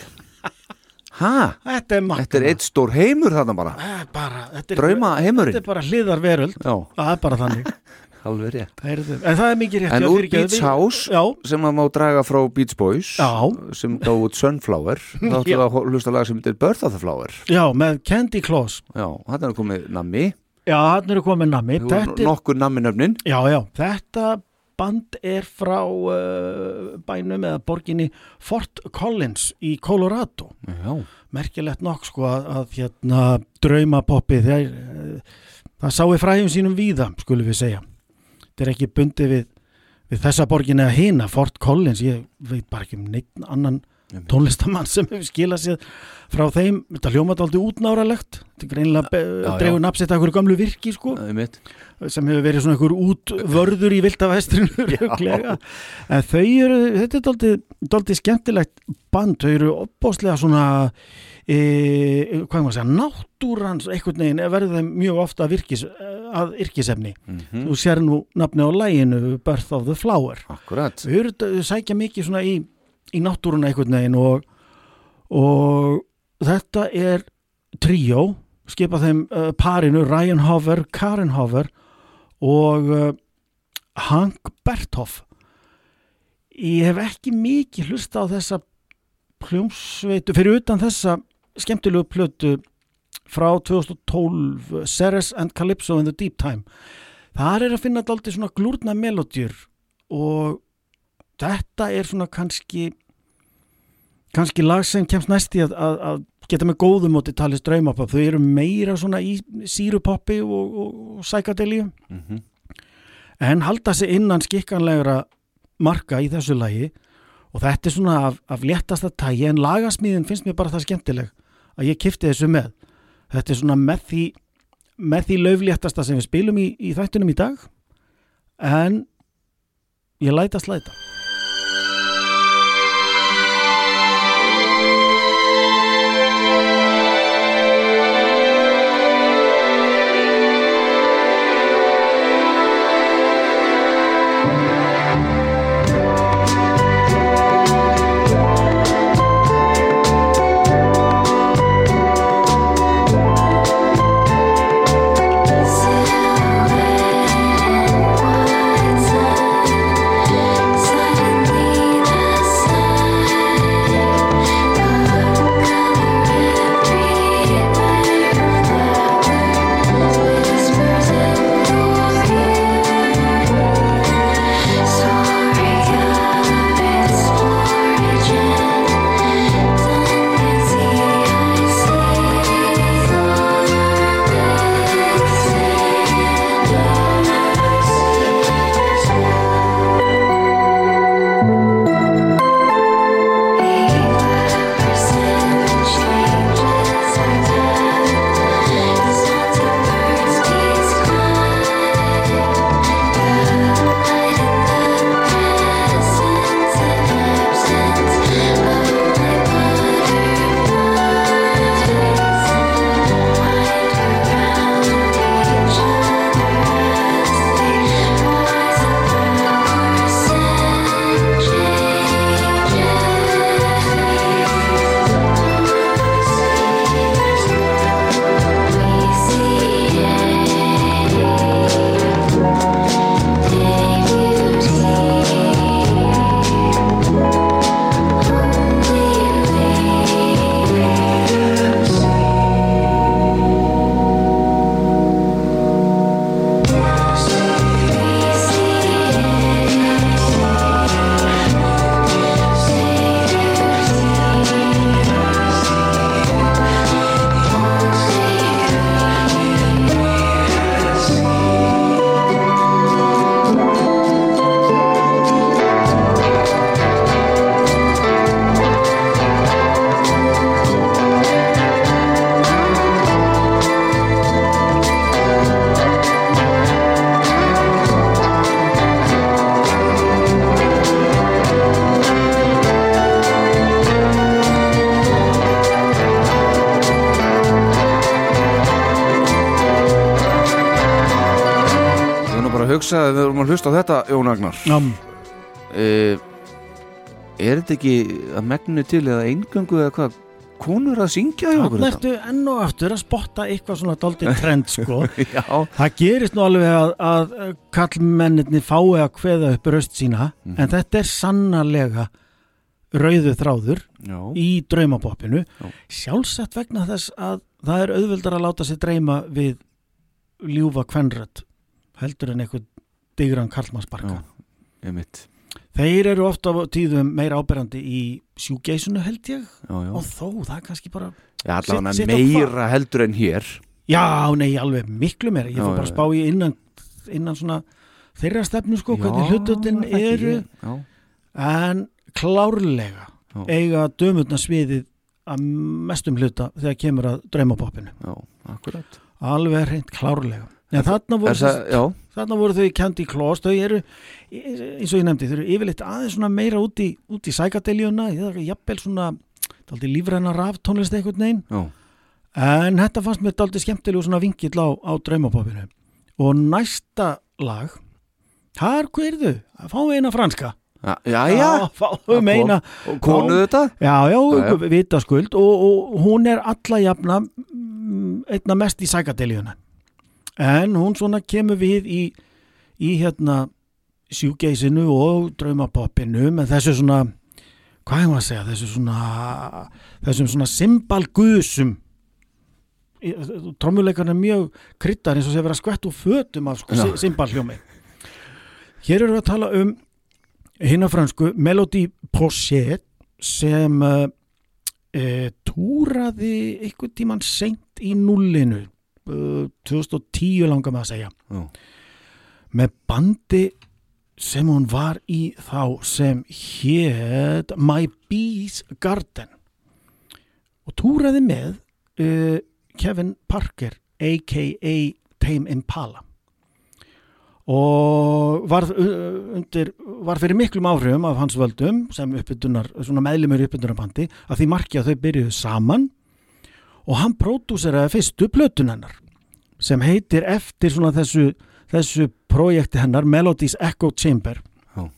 Hæ? Þetta er makkana. Þetta er eitt stór heimur þarna bara bara, Drauma heimurinn Þetta er bara hliðar veröld. Já, Það er bara þannig. [laughs] alveg rétt Heyrðu, en það er mikið rétt. En úr Beach House Já, sem að má draga frá Beach Boys Já. sem gáði út Sunflower [laughs] þá ætlum Já. við að hlusta lag sem heitir Birth of the Flower já, með Candy Claus. Já, þetta er komið nammi Já, hann eru komið Þetta er nokkur namminöfnin Já, já, þetta band er frá uh, bænum eða borginni Fort Collins í Colorado. Já, Merkilegt nokk sko að, að hérna draumapoppið þeir, uh, það sái fræðum sínum víða, skulum við segja. Þetta er ekki bundið við, við þessa borginni að hina, Fort Collins, ég veit bara ekki um neitt annan tónlistamann sem hefur skilað sér frá þeim, þetta hljómat aldrei útnáralegt, þetta er greinilega já. dregur nafsitt að einhverju gamlu virki sko. Sem hefur verið svona einhver útvörður í viltavestrinu [laughs] röglega. en þau eru, þetta er daldið skemmtilegt band, þau eru opbóðslega svona e, hvað maður segja, náttúrans einhvern veginn verður þeim mjög ofta að, virkis, að yrkisefni. Mm þú sér nú nafni á læginu Birth of the Flower. Akkurat. Eru þau sækja mikið svona í, í náttúruna einhvern veginn og, og þetta er tríó skipa þeim uh, parinu Ryan Hover, Karen Hover og uh, Hank Berthoff. Ég hef ekki mikið hlusta á þessa hljómsveitu fyrir utan þessa skemmtilegu plötu frá 2012 Ceres and Calypso in the Deep Time. Þar er að finna daldið svona glúrna melodjur og þetta er svona kannski kannski lag sem kemst næst í að, að, að geta með góðum móti talist draumapop, þau eru meira svona í sírupoppi og, og, og sækadelíu mm en halda sig innan skikkanlegra marka í þessu lagi. Og þetta er svona af, af léttasta tægi en lagasmíðin finnst mér bara það skemmtileg að ég kifti þessu með. Þetta er svona með því með því laufléttasta sem við spilum í, í þættunum í dag. En ég læta slæta var nú bara að hugsa að við vorum að hlusta á þetta Jón Agnar. Uh, Er þetta ekki að megnu til eða eingöngu eða hvað? Konur að syngja hjá okkur ertu enn og aftur að spotta eitthvað svona daldið trend sko. [laughs] Það gerist nú alveg að, að kallmennirni fái að kveða upp raust sína Mhm. en þetta er sannarlega rauðu þráður já, í draumapoppinu Já. sjálfsagt vegna þess að það er auðveldar að láta sig dreyma við ljúfa kvenrödd heldur en einhvern digran einmitt. Þeir eru ofta tíðum meira áberandi í sjúgeisunu held ég. Já, já, og þó það er kannski bara já á meira heldur en hér. Já, nei, alveg miklu meira. Ég fór bara að spá í innan, innan svona þeirra stefnu sko, hvernig hlututin er eru. en klárlega eiga dömurna sviðið að mestum hluta þegar kemur að akkurat. Alveg reynd klárlega en þarna voru, það, þarna voru þau Candy Claus þau eru, eins og ég nefndi þau eru yfirleitt aðeins meira út í, í sækadeljuna, jafnvel svona lífræna raftónlist einhvern veginn. Já, en þetta fannst mér daldi skemmtilegu svona vingill á, á draumapoppinu og næsta lag þar hverðu, fáum við eina franska? Já, já, já. fáum Það við eina. Og konu þetta? Já, já, Já, já. vitaskuld. Og, og hún er alla jafna mm, einna mest í sækadeljuna en hún svona kemur við í, í hérna sjúgeisinu og draumapoppinu með þessu svona hvað er maður að segja, þessu svona þessum svona simbalgusum. Trommuleikarn er mjög kryttar eins og sé verið að skvett úr fötum af sko, Já. simbalhljómi. Hér eru við að tala um hinn að fransku Melody Pochette sem uh, túraði einhvern tíman seint í nullinu uh, 2010 langar með að segja Já. með bandi sem hún var í þá sem hétt My Bee's Garden og túraði með uh, Kevin Parker a.k.a. Tame Impala og var, uh, undir, var fyrir miklum áhrifum af hans völdum sem meðlumur uppbytunarbandi að því marki að þau byrjuðu saman og hann pródúseraði fyrstu plötun hennar sem heitir eftir svona þessu, þessu projekti hennar Melodies Echo Chamber Já.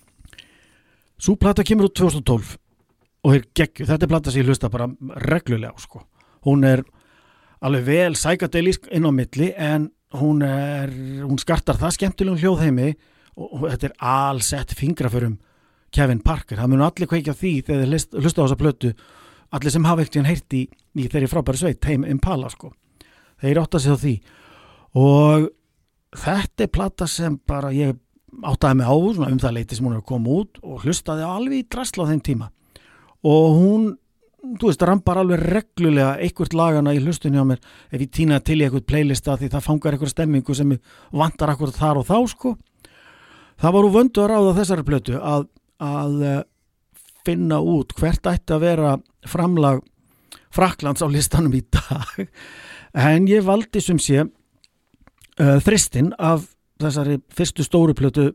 Sú plata kemur út 2012 og er geggju, þetta er plata sem ég hlusta bara reglulega sko. hún er alveg vel sækadeilísk inn á milli en hún er, hún skartar það skemmtilegum hljóðheimi og, og þetta er allsett fingraförum Kevin Parker, það mun allir kveikja því þegar þið hlusta á þessa plötu allir sem hafa ekkert heyrt í, þeirri frábæri sveit Tame Impala sko. Þeir átta sig á því. Og þetta er plata sem bara ég áttaði mig á svona um það leiti sem hún er að koma út og hlustaði alveg í drasla á þeim tíma. Og hún þú veist, rambar alveg reglulega einhvert lagana í hlustunni á mér. Ef ég týna til í eitthvað playlista því það fangar eitthvað stemmingu sem vantar akkur þar og þá sko. Það var úr vöndu að ráða þessari plötu að, að finna út hvert ætti að vera framlag Fraklands á listanum í dag. En ég valdi sem sé uh, þristin af þessari fyrstu stóru plötu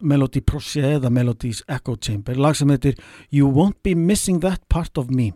Melody Proche eða Melodies Echo Chamber. Lag sem heitir You Won't Be Missing That Part of Me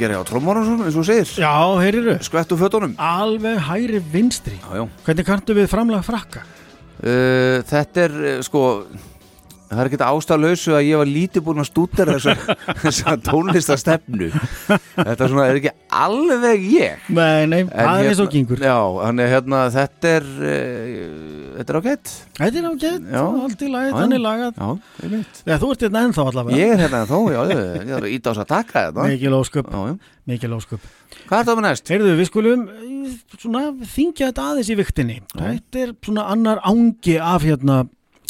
gera á trómmára eins og segir Já, heyriru, skvettu fötunum alveg hæri vinstri já, já. Hvernig kanntu við framlega frakka? Uh, þetta er uh, sko það er ekkert ástæðlausu að ég var lítið búin að stúdera þessa, [laughs] þessa tónlistastefnu þetta svona er ekki alveg ég. Nei, nei, það er hérna- gengur já, þannig hérna þetta er uh, þetta er ágætt. Þetta er ágætt, allt í lagi, Já, þannig lagað. Já, ég veit Já, þú ert hérna ennþá allavega. Ég er hérna þó, já, ég, er að íta á þess að taka þetta. Mikil ósköp, já, já. mikil ósköp. Hvað er það með næst? Heyrðu, við skulum eh, svona þingja þetta aðeins í viktinni Þetta er svona annar ángi af hérna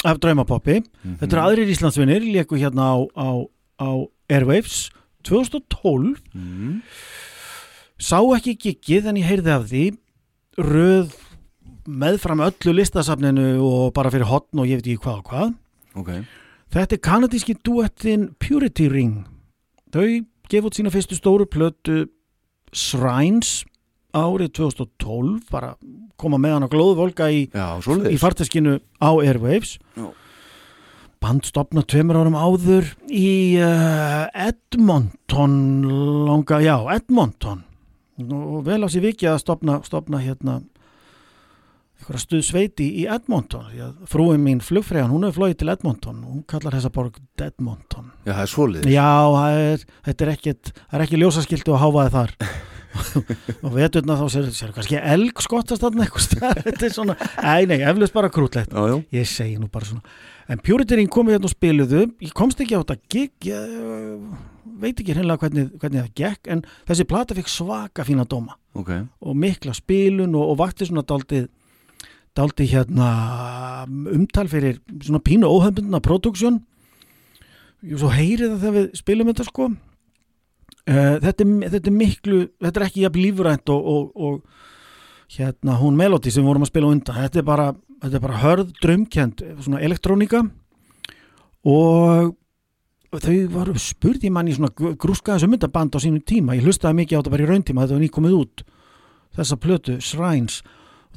af draumapoppi. Þetta eru aðrir Íslandsvinnir, léku hérna á, á, á Airwaves 2012 Mm. Sá ekki giggið en ég heyrði af því. Röð meðfram öllu listasafninu og bara fyrir hotn og ég veit ekki hvað og hvað. Ok, Þetta er kanadíski duettin Purity Ring. Þau gefa út sína fyrstu stóru plötu Shrines árið 2012, bara koma með hann á glóðvolga í, í farteskinu á Airwaves. Já. Band stopna tveimur árum áður í uh, Edmonton langa, já, Edmonton. Og vel á sér vikið að stopna, stopna hérna einhverja stuð sveiti í Edmonton frúin mín flugfræðan, hún hefur flóið til Edmonton hún kallar þessa borg Edmonton. Já, það er svoleiðis. Já, það er, þetta er ekkit það er ekki ljósaskiltu að háfaði þar [laughs] [laughs] og veturna þá sér, sér kannski elg skottast þarna eitthvað [laughs] þetta er svona, ei nei, eflust bara krútlegt. Ég segi nú bara svona. En Purity Ring komið hérna og spiluðu. Ég komst ekki á þetta gig uh, veit ekki hreinlega hvernig, hvernig það gekk en þessi plata fikk svaka fína dóma. Ok. Og mikla spilun og, og vakti svona daldið daldið hérna umtal fyrir svona pínu óhefbundna produksjón svo heyrið það þegar við spilum þetta sko þetta, er, þetta er miklu þetta er ekki jafn lífrænt og, og, og hérna hún Melody sem vorum að spila undan. Þetta er bara, þetta er bara hörð drömkend svona elektrónika og þau varu mann í svona grúskaðis ummyndaband á sínum tíma. Ég hlustaði mikið á þetta bara í rauntíma þetta var nýkomið út þessa plötu, Shrines.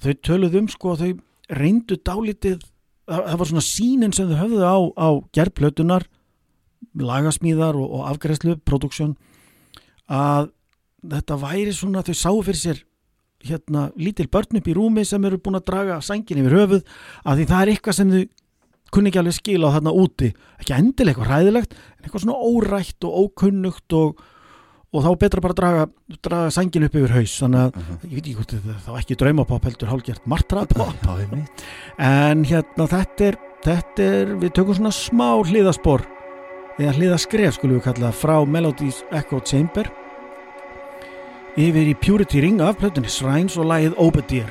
Þau töluðu um sko að þau reyndu dálítið það var svona sínin sem þau höfðu á, á gerðplötunar lagasmíðar og, og afgræslu, produksjón að þetta væri svona þau sáu fyrir sér hérna lítil börn upp í rúmi sem eru búin að draga sængin yfir höfuð að því það er eitthvað sem þau kunni ekki alveg skila á þarna úti. Ekki endilega eitthvað hræðilegt en eitthvað svona órætt og ókunnugt og, og þá betra bara að draga, draga sængin upp yfir haus. Þannig að ég veit ekki hvort þetta þá ekki draumapopp heldur hálfgjart martrapopp en hérna þetta er, þetta er við tökum svona smá hliðaspor eða hliðaskref skulum við kalla frá Melodies Echo Chamber. Yfir í Purity Ring af plötunni Shrines og lagið Obadier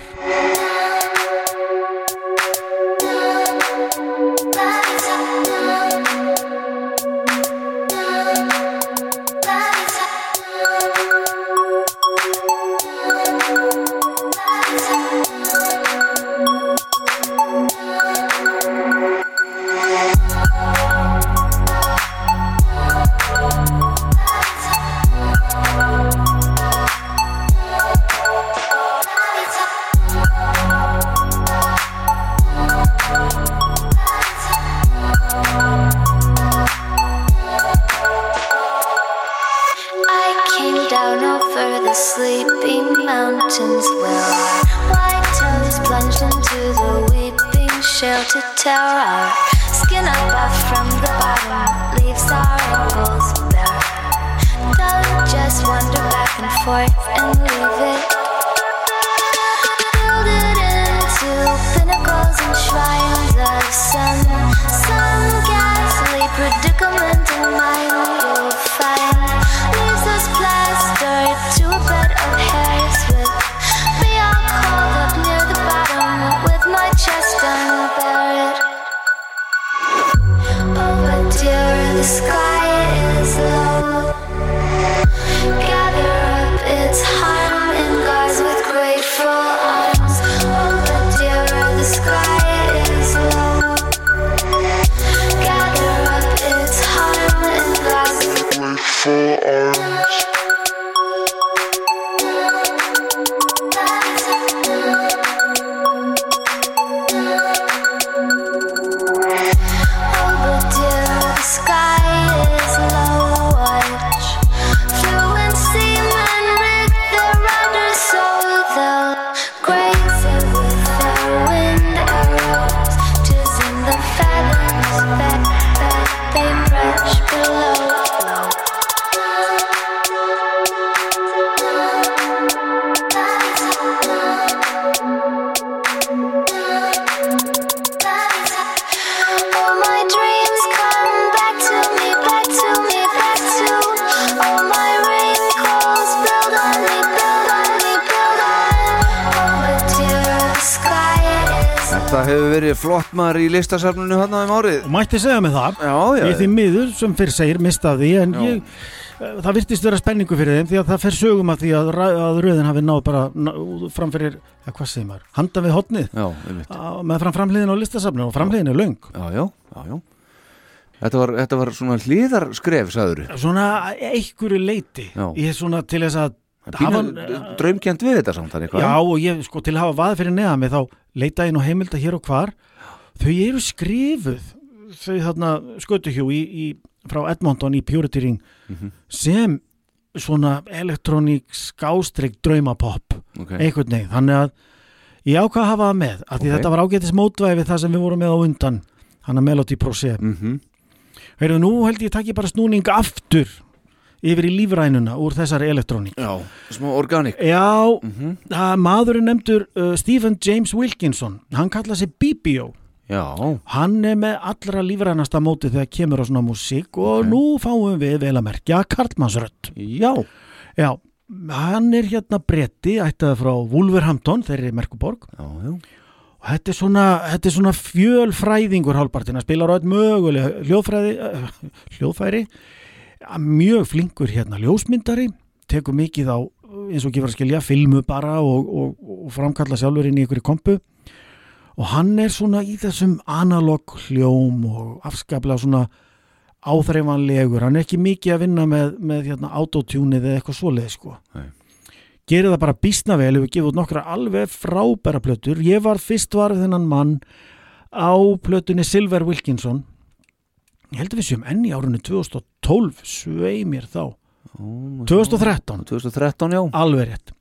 shelter tower. Our skin above from the bottom leaves our ankles bare. Don't just wander back and forth and leave it. Build it into pinnacles and shrines of some, some ghastly predicament in mind flott maður í listasafnunu hann um árið. Og mætti segja mig það. Já, já, ég því miður sem fyrir segir mista af því en ég, eh, það virtist vera spenningu fyrir þeim því að það fer sögum að því að, að röðin hafi náð bara ná, framfyrir, ja, hvað segir maður, handa við hotnið á- með fram framliðin á listasafninu og framliðin er löng. Já, já, já, Þetta var, þetta var svona hlýðarskref, sagður svona einhverju leiti Já. ég er svona til þess að draumkjönd við þetta samt þannig hvað? Já og ég sko til að hafa vað fyrir neða mig þá leita inn á heimilda hér og hvar þau eru skrifuð þau þarna skötuhjú í, í, frá Edmonton í Purity Ring Mhm. sem svona elektróník skástrík draumapopp Ok, einhvern veginn, þannig að ég ákvað að hafa það með, af því Ok. þetta var ágætis mótvæði við það sem við vorum með á undan hann að Melody Pro C mhm, Heyrðu, nú held ég takk ég bara snúning aftur yfir í lífrænuna úr þessari elektróník já, smá organik Já, mhm, að maðurinn nefndur uh, Stephen James Wilkinson hann kalla sig BBO Já, hann er með allra lífrænasta móti þegar kemur á svona músík og Ok. nú fáum við vel að merkja Karlmannsrött já, Já, hann er hérna bretti ættaði frá Wolverhampton þeirri Merkuborg já, já. Og þetta er svona, þetta er svona fjölfræðingur hálfpartin að spila á öll möguleg hljóðfræði, uh, hljóðfæri. Mjög flinkur hérna ljósmyndari, tekur mikið á eins og gefur að skilja, filmu bara og, og, og framkalla sjálfur inn í ykkur kompu og hann er svona í þessum analog hljóm og afskaplega svona áþreifanlegur, hann er ekki mikið að vinna með, með hérna, autotunið eða eitthvað svoleið sko. Nei. gerir það bara býsna vel hefur gefið út nokkra alveg frábæra plötur. Ég var fyrst var þennan mann á plötunni Silver Wilkinson. Ég held að við séum enn í árunni 2012 svei mér þá. 2013 2013, já. Alveg rétt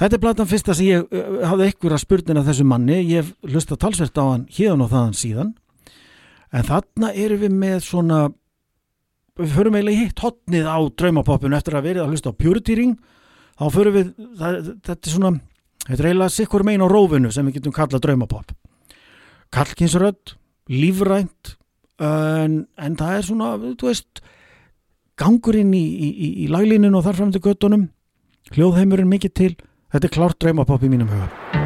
þetta er platan fyrsta sem ég uh, hafði einhverja spurnin af þessu manni. Ég hef hlusta talsvert á hann híðan og þaðan síðan. En þarna erum við með svona við förum eiginlega hitt hotnið á draumapoppinu eftir að verið að hlusta á Purity Ring. Þá förum við það, þetta er svona, þetta er eiginlega sikkur megin á rófinu sem við getum kallað draumapopp kallkinsrödd lífrænt en, en það er svona, þú veist gangurinn í, í, í, í laglínun og þar fram til göttunum hljóðheimurinn mikið til þetta er klárt draumapopp í mínum huga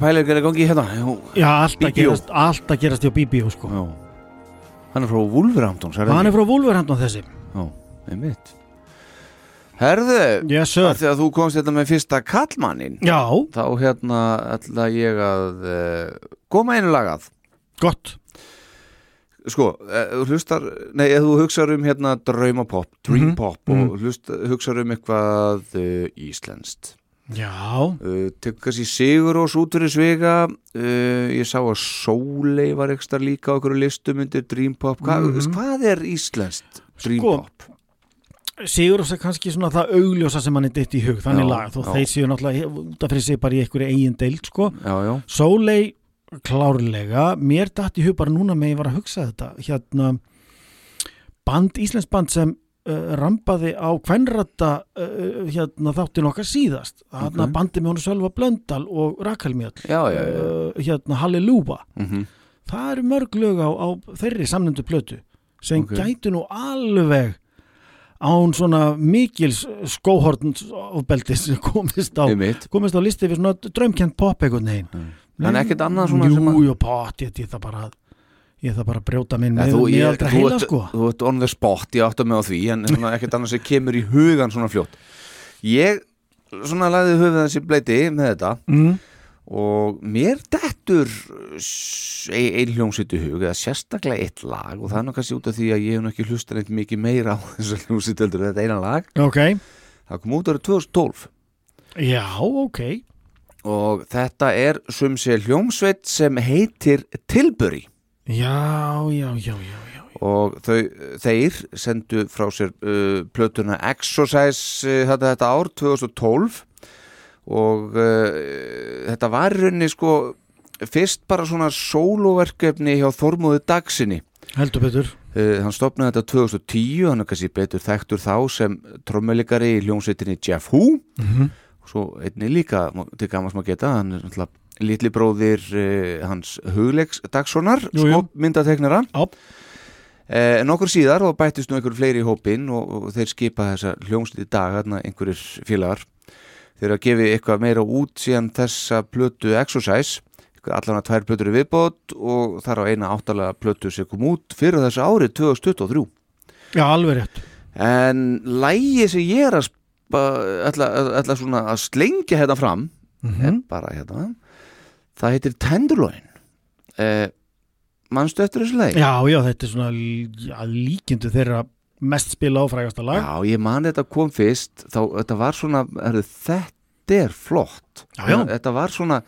mikla pælir er gangi hérna Já, allt að BBO. gerast, allt að gerast hjá BBO sko. Hann er frá Wolverhampton Hann er frá Wolverhampton þessi. Já, einmitt. Herðu, Yes sir. því að þú komst þetta með fyrsta kallmannin Já, þá hérna ætla ég að uh, koma einu lagað gott. Sko, eh, þú hlustar nei, þú hugsar um hérna dream Mhm, pop mhm. og hlust, hugsar um eitthvað uh, íslenskt Já, uh, tekur kannski Sigur og Sútur í Svega uh, ég sá að Sólei var ekstra líka á okkur listum undir dream pop Hva, Mhm. hvað er íslenskt dream Sko, pop? Sigur er kannski svona það augljósa sem hann er ditt í hug þannig Já, lag, þó já. þeir séu náttúrulega út af fyrir sig bara í einhverju eigin deild sko. já, já, Sólei klárlega, mér datt í hug bara núna með ég var að hugsa þetta hérna band, Íslensk band sem uh, rampaði á kvenrata uh, hérna þáttin okkar síðast. Hérna Ok. bandi með hún Sölva Blöndal og uh, hérna Halleluja Mm það eru mörg lög á, á þeirri samnendu plötu sem Ok. gætu nú alveg án svona mikils skóhortns ofbeldis [laughs] komist á komist á listi við svona draumkjent pop einhvern veginn. En ekkert annað svona jú, sem að- Jú, pott, ég, ég það bara ég það bara brjóta minn með, þú, þú, heila ert, sko. þú ert on the spot, ég átta mig á því en ekkert annars sem kemur í hugan svona fljótt. Ég svona lagði höfuð þessi bleiti með þetta mm. og mér dettur ein, í hug eða sérstaklega eitt lag og það er nú kannski út af því að ég hef nú ekki hlusta neitt mikið meira á [laughs] þessu hljómsveit heldur þetta eina lag. Ok, það kom út árið 2012 já, ok. Og þetta er sum sé hljómsveit sem heitir Tilbury Já, já, já, já, og þau, þeir sendu frá sér uh, plötuna Exercise uh, þetta, þetta ár 2012 og uh, þetta var í rauninni sko fyrst bara svona sóloverkefni hjá Þormóðu Dagsinni Heldur betur. Uh, hann stopnaði þetta 2010 hann er kannski betur þekktur þá sem trommelikari í hljómsveitinni Jeff Hu mm og svo einni líka til gamast maður geta hann er náttúrulega litli bróðir uh, hans hugleiks Dagssonar Jú, jú. myndateknara Já. Eh, nokkur síðar og bættist nú einhver fleiri í hópin og, og þeir skipa þessa hljómsli dag hérna einhverjir félagar. Þeir að gefi eitthvað meira út síðan þessa plötu Exercise allan að tvær plötur í viðbót og þar á eina áttalega plötu sem kom út fyrir þessu árið 2023 Já, alveg rétt. En lægi sem ég er að ætla, ætla svona að slengja hérna fram mm er bara hérna það heitir Tenderloin. Eh, mannstu eftir þessu leið? Já, já, þetta er svona já, líkindu þeirra mest spila áfrægasta lag. Já, ég man þetta kom fyrst þá þetta var svona, er, þetta er flott. Já, já. þetta var svona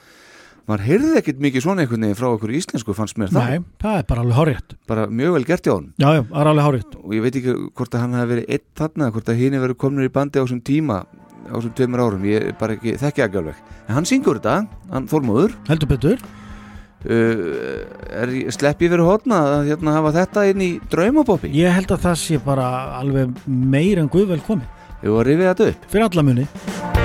maður heyrði ekkert mikið svona einhvern veginn frá okkur íslensku fannst mér það, Nei, það er bara alveg hárétt bara mjög vel gert hjá hann Já, já, það er alveg hárétt og ég veit ekki hvort að hann hafi verið einn þarna, hvort að hinn verið komin í bandi á þessum tíma á þessum tveimur árum, ég bara ekki þekki ekki alveg, en hann syngur þetta hann þólmóður Heldur betur. Uh, er, slepp ég verið hótna að hérna, hafa þetta inn í draumaboppi Ég held að það sé bara alveg meir en guðvel komið. Ég var að rifið þetta upp. Fyrir alla muni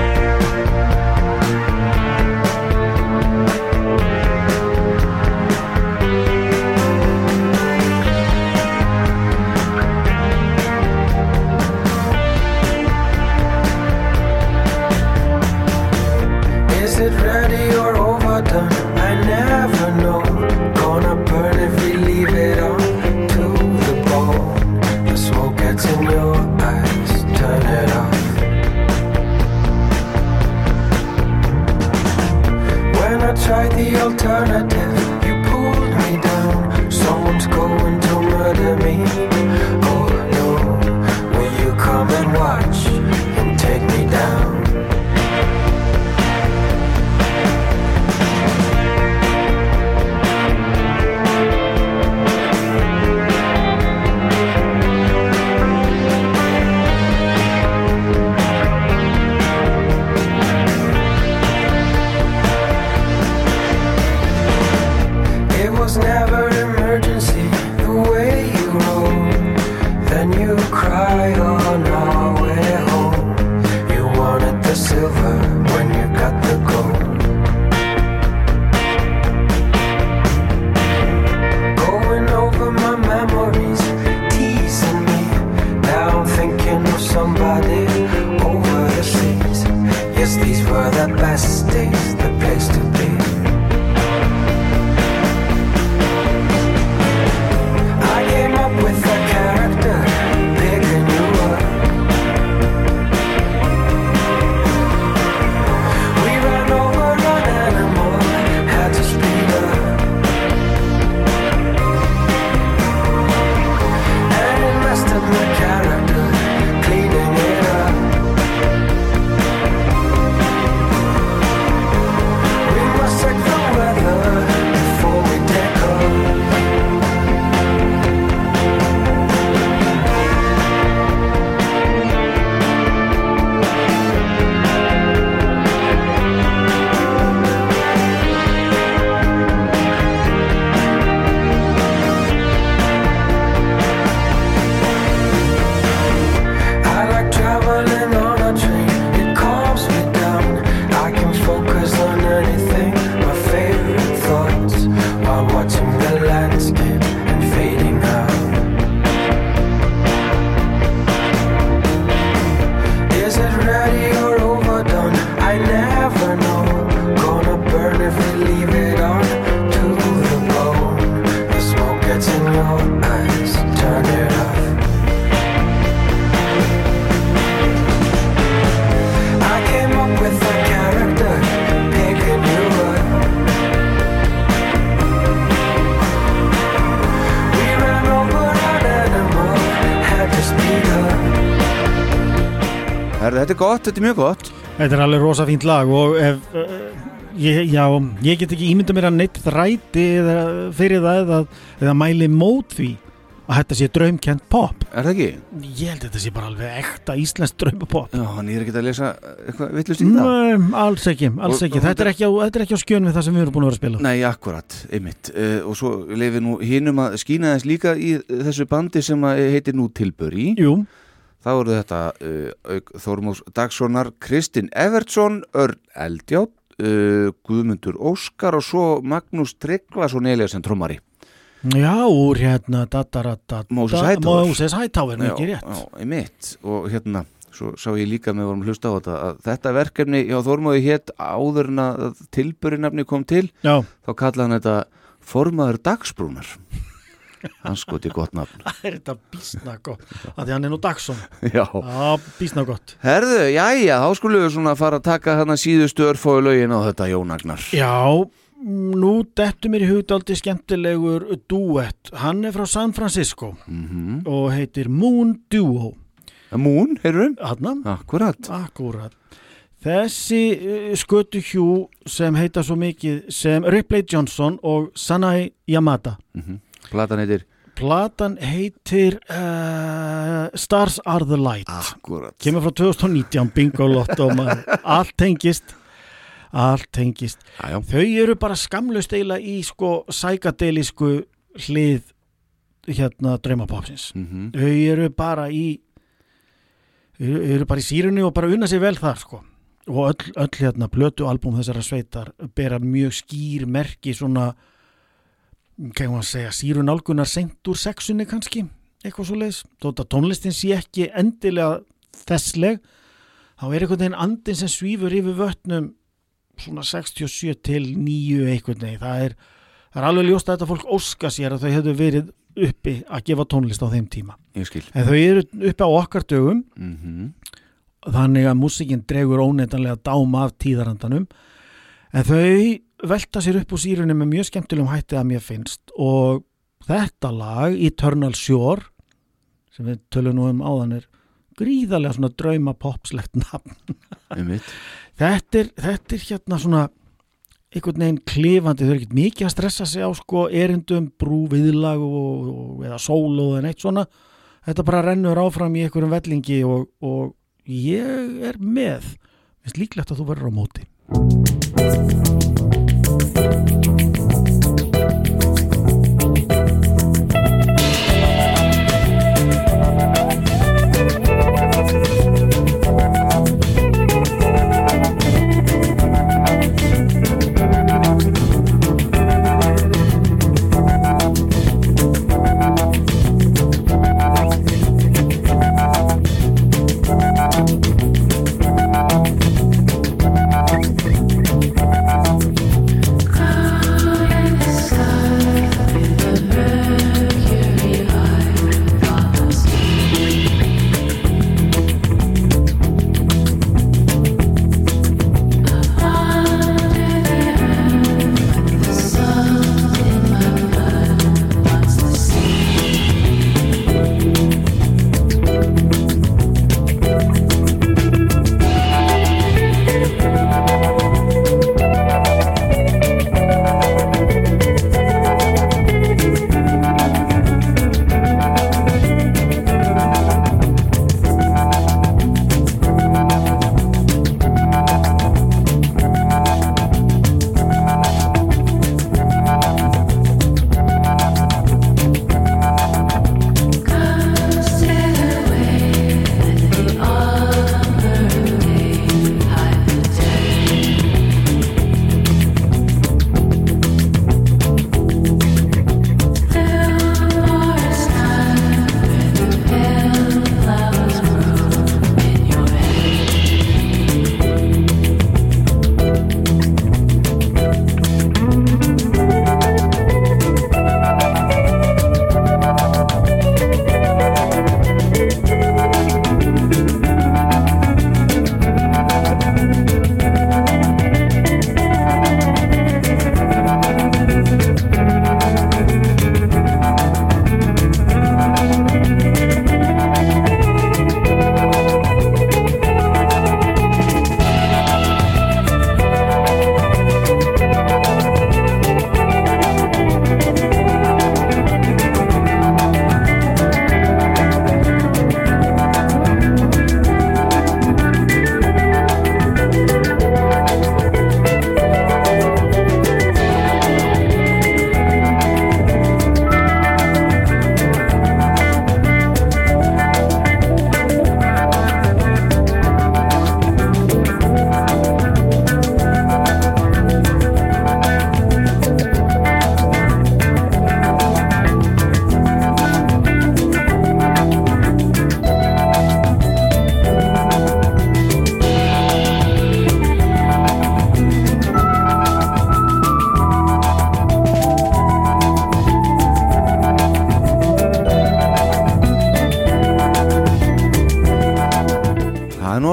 eternity. Er gott, þetta er mjög gott Þetta er alveg rosa fínt lag og ef, uh, ég, já, ég get ekki ímynda mér að neitt þræti eða fyrir það eða, eða mæli mót því að þetta sé draumkent pop. Er það ekki? Ég held að þetta sé bara alveg ekta íslensk draumapop. Já, hann er ekki að lesa eitthvað villust í það Nei, alls ekki, alls Og- ekki. og Þetta er ekki, á, þetta er ekki á skjön við það sem við erum búin að vera að spila. Nei, akkurat, einmitt uh, og svo lefið nú hinum að skýna þess líka í þessu bandi sem heitir nú Tilbury Jú, þá eru þetta uh, auk Þormós Dagssonar, Kristinn Evertsson Örn Eldjátt uh, Guðmundur Óskar og svo Magnús Tryggvason Eliasson trommari já, úr hérna datarata, Moses Hightower. Mikið rétt. já, einmitt og hérna, svo sá ég líka með vorum hlusta á þetta að þetta verkefni hjá Þormóði hétt áður en að Tilbury nafni kom til Já, þá kallaði hann þetta formaður dagsbrúnar hann skoti gott nafn [laughs] það er þetta bísna gott, að því hann er nú Dagsson. [laughs] já Já, bísna gott. Herðu, jæja, þá skulum við svona fara að taka þarna síðustu örfói lögin á þetta Jón Agnar. Já, nú dettur mér í hugdaldi skemmtilegur duett. Hann er frá San Francisco Mm og heitir Moon Duo. Moon, heyrðum? Hanna, Akkurat. akkurat. Þessi uh, skötu hjú sem heita svo mikið sem Ripley Johnson og Sanai Yamada. Mm Platan heitir Platan heitir uh, Stars Are The Light. Akkurat. Kemur frá 2019, bingo lotto, allt tengist. Allt tengist. Jájá. Þau eru bara skamlust eiginlega í sko sækadelisku hlið hérna draumapopsins. Mm Þau eru bara í þau eru bara í sírunni og bara unna sér vel þar sko. Og öll, öll hérna plötu albúm þessara sveitar bera mjög skýr merki svona maður að segja, sírun álgunar seint úr sexunni kannski, eitthvað svo leiðis þótt að tónlistin sé ekki endilega þessleg, þá er einhvern veginn andin sem svífur yfir vötnum svona 67 til 9 einhvern veginn, það er það er alveg ljóst að þetta fólk óska sér að þau hefðu verið uppi að gefa tónlist á þeim tíma. En þau eru uppi á okkar dögum. Mm þannig að músikinn dregur óneitanlega dáma af tíðarandanum. En þau velta sér upp úr sírunni með mjög skemmtilegum hætti að mér finnst og þetta lag Eternal Shore sem við tölum nú um áðan er gríðarlega svona drauma popslegt nafn þetta er, þetta er hérna svona einhvern veginn klifandi, þau eru ekkert mikið að stressa sig á sko erindum, brú, viðlag og, og, eða sóló eða neitt svona. Þetta bara rennur áfram í einhverjum vellingi og, og ég er með. Minnst líklegt að þú verður á móti Bye.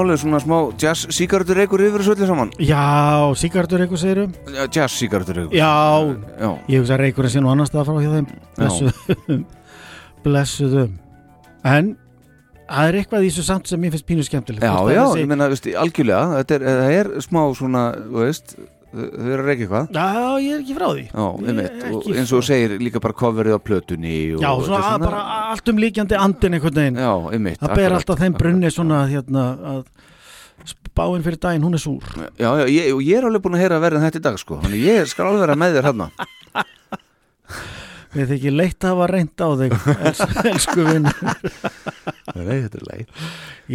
Alveg svona smá jazz síkartur reykur yfir þessu öllu saman? Já, síkartur eitthvað segirum Já, Jazz síkartur reykur. Já, Já, ég hugsa að reykurinn sé nú annars stað frá hjá þeim. Blessuðum [laughs] blessuðum en það er eitthvað í þessu samt sem mér finnst pínu skemmtilegt. Já, Hvort já er þessi- ég meina, veist, algjörlega þetta er, það er smá svona, veist þau eru að reyka eitthvað. Já, ég er ekki frá því. Já, er einmitt, og eins og segir líka bara coverið á plötunni og Já, svona, er bara allt um líkjandi andin einhvern veginn. Já, einmitt Það ber alltaf þeim brunni svona hérna að spáin fyrir daginn, hún er súr. Já, já, ég, og ég er alveg búin að heyra verið þetta í dag sko. Þannig ég skal alveg vera með þér hérna. Við þykir leitt að hafa reynd á þig els, elsku vinn Nei, þetta er leið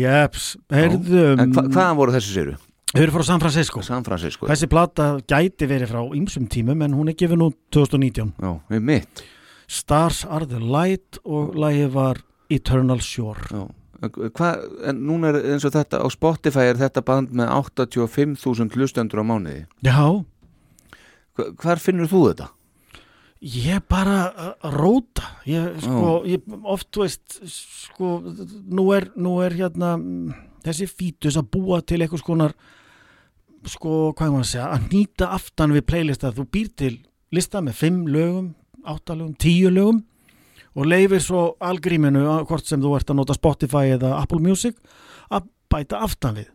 Jeps, heyrðu En hva, hvaðan voru þessi séru? Þau eru frá San Francisco. San Francisco Þessi plata gæti verið frá ýmsum tímum en hún er gefin út 2019 Já, við mitt Stars are the light og lagið var Eternal Shore. Já Hva, en núna er eins og þetta á Spotify er þetta band með 85.000 hlustendur á mánuði. Já, Hva, hvar finnur þú þetta? ég bara að róta. Ég, sko, ég, oft, veist sko, nú er, nú er hérna mm, þessi fítus að búa til eitthvað skonar sko, hvað er maður að segja, að nýta aftan við playlista, þú býr til lista með fimm lögum, átta lögum, tíu lögum og leifir svo algríminu, að- hvort sem þú ert að nota Spotify eða Apple Music að bæta aftan við.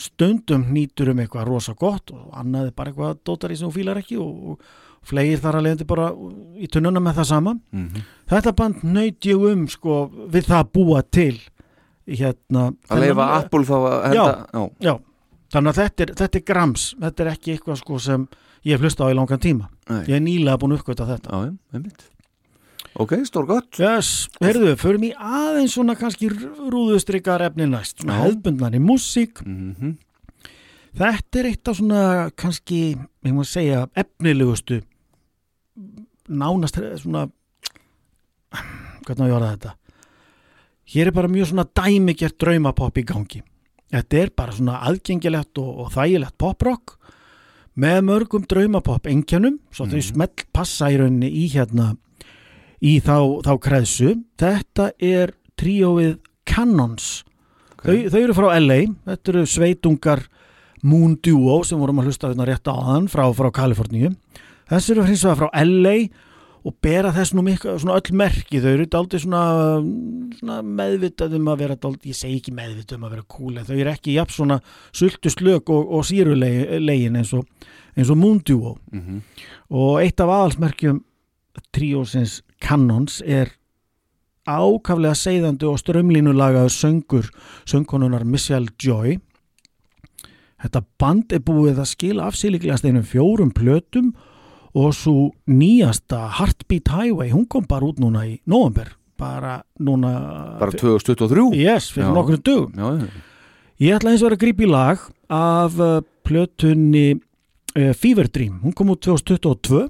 Stundum nýtur um eitthvað rosa gott og annað er bara eitthvað dótar í sem þú fílar ekki og, og flegir þar að leiðandi bara í tunnuna með það sama. Mm -hmm. þetta band nöyt ég um sko við það að búa til hérna Að leifa Apple þá að henda Já, já, þannig að þetta er, þetta er grams. Þetta er ekki eitthvað sko sem ég hef hlusta á í langan tíma. Nei. ég er nýlega búin að uppgöta þetta. Já, einmitt Ok, stór gott. Yes, heyrðu, förum í aðeins svona kannski rúðustrykar efni næst. Svona Já. hefðbundnari músík. Mm -hmm. Þetta er eitt af svona kannski, ég má segja, efnilegustu nánast svona hvernig á ég orða þetta? Hér er bara mjög svona dæmigjert draumapopp í gangi. Þetta er bara svona aðgengilegt og, og þægilegt poprock með mörgum draumapopp engjönum, svo þau smell passa í rauninni í hérna í þá, þá kreðsu þetta er tríóið Cannons þau, þau eru frá LA þetta eru sveitungar Moon Duo sem vorum að hlusta hérna rétt á aðan frá, frá Kaliforníu. Þessi eru hins vegar frá LA og bera þess nú miklu, svona öll merki. Þau eru daldið svona, svona meðvitað um að vera daldið, ég segi ekki meðvitað um að vera en þau eru ekki jafn svona sultu slök og, og sírulegin eins og, eins og Moon Duo. Mhm. og eitt af aðalsmerkjum tríósins Cannons er ákaflega seiðandi og strömlínulagaður söngur söngkonunar Michelle Joy. Þetta band er búið að skila af sig líklegast einum fjórum plötum og svo nýjasta Heartbeat Highway, hún kom bara út núna í november, bara núna Bara 2023 Yes, fyrir nokkur dögum. Já. Ég ætla eins og vera að grípa í lag af uh, plötunni uh, Fever Dream, hún kom út 2022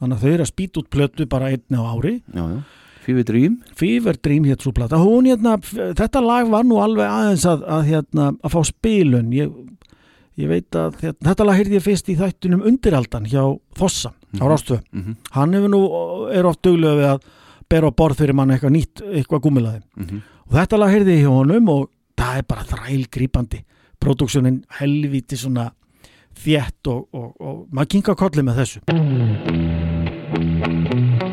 þannig að þau eru að spýta út plötu bara einni á ári. Fever Dream. Fever Dream hétt svo plata. Hún, hérna, þetta lag var nú alveg aðeins að, að, hérna, að fá spilun. Ég, ég veit að hérna, þetta lag heyrði ég fyrst í þættunum undiraldan hjá Fossa á Rástöð Mhm. hann hefur nú, er oft duglega við að bera á borð fyrir mann eitthvað nýtt eitthvað gúmilaði Mhm. og þetta lag heyrði ég hjá honum og það er bara þrælgrýpandi produksjonin helvíti svona þétt og, og, og maður kinka kolli með þessu Thank you.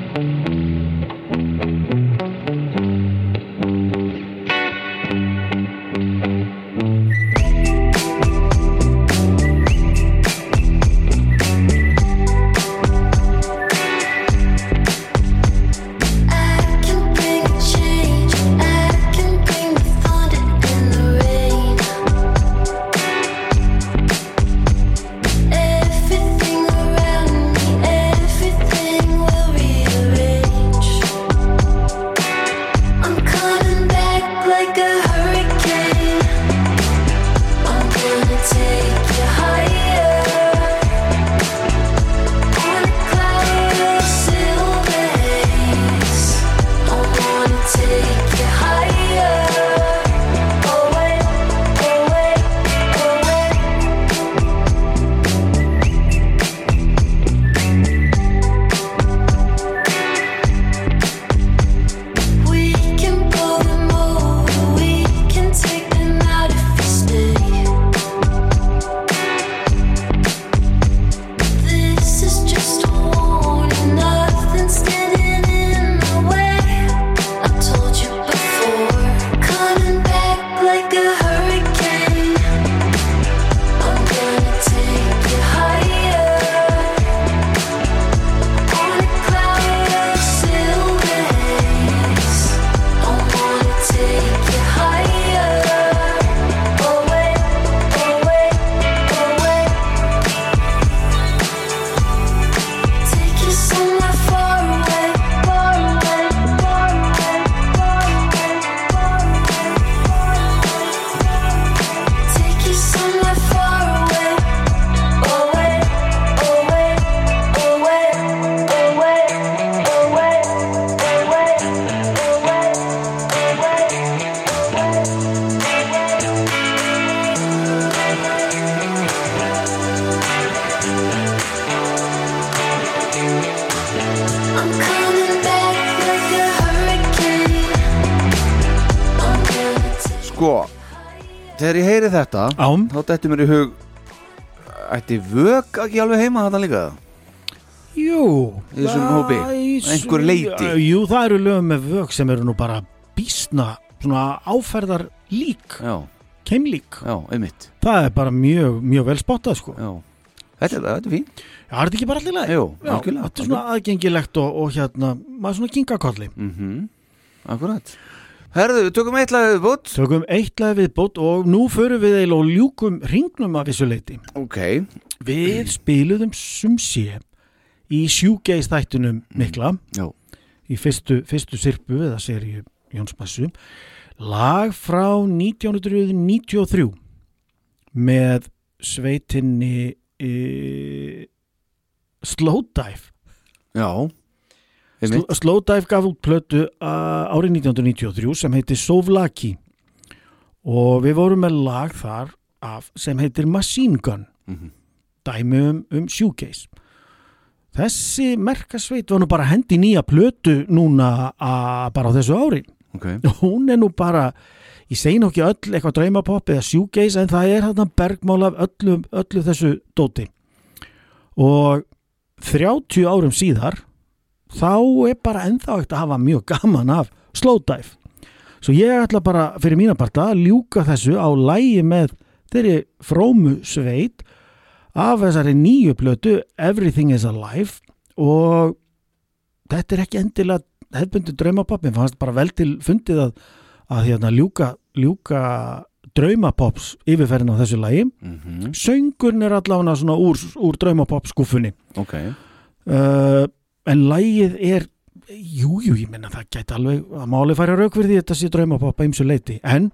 Ám, þá dætti mér í hug Ætti vög ekki alveg heima þarna líka? Jú. Í þessum það- hópi, í einhver leyti. Jú, það eru lögum með vög sem eru nú bara bísna svona áferðar lík, Já, keimlík. Já, einmitt. Það er bara mjög, mjög vel spottað sko. Já, þetta er, þetta er fín Já, er þetta ekki bara allir leið? Jú, Já, algjörlega þetta er svona aðgengilegt og, og hérna, maður svona kingakolli Mhm, akkurat Herðu, við tökum eitt lagið bútt Tökum eitt lag viðbót og nú förum við eiginlega og ljúkum ringnum af þessu leiti. Ok, Við spiluðum sumsé í sjúgeist þættunum mikla. Já, í fyrstu, fyrstu sirpu eða seríu Jónsmassu lag frá 1993 með sveitinni e, Slowdive. Já Sl Slowdive gaf út plötu árið 1993 sem heitir Sovlaki. Og við vorum með lag þar af sem heitir Machine Gun. Mhm. dæmi um, um shoegaze. Þessi merkasveit var nú bara hendi nýja plötu núna a, bara á þessu ári. Ok. [laughs] Hún er nú bara ég segi nú ekki öll eitthvað draumapopp eða shoegaze en það er þarna bergmál af öllu, öllu þessu dóti. Og 30 árum síðar þá er bara ennþá ekkert að hafa mjög gaman af slowdive svo ég ætla bara fyrir mína parta að ljúka þessu á lægi með þeirri frómu sveit af þessari nýju plötu Everything is Alive og þetta er ekki endilega hefðbundi draumapopp, mér fannst bara vel til fundið að, að hérna, ljúka, ljúka draumapops yfirferðin á þessu lagi. Mhm, söngurinn er allavega svona úr, úr draumapopp skúfunni Ok, uh, en lagið er jújú, jú, ég menna það gæti alveg að máli færa rauk fyrir því að þetta sé draumapopp að ymsu leiti, en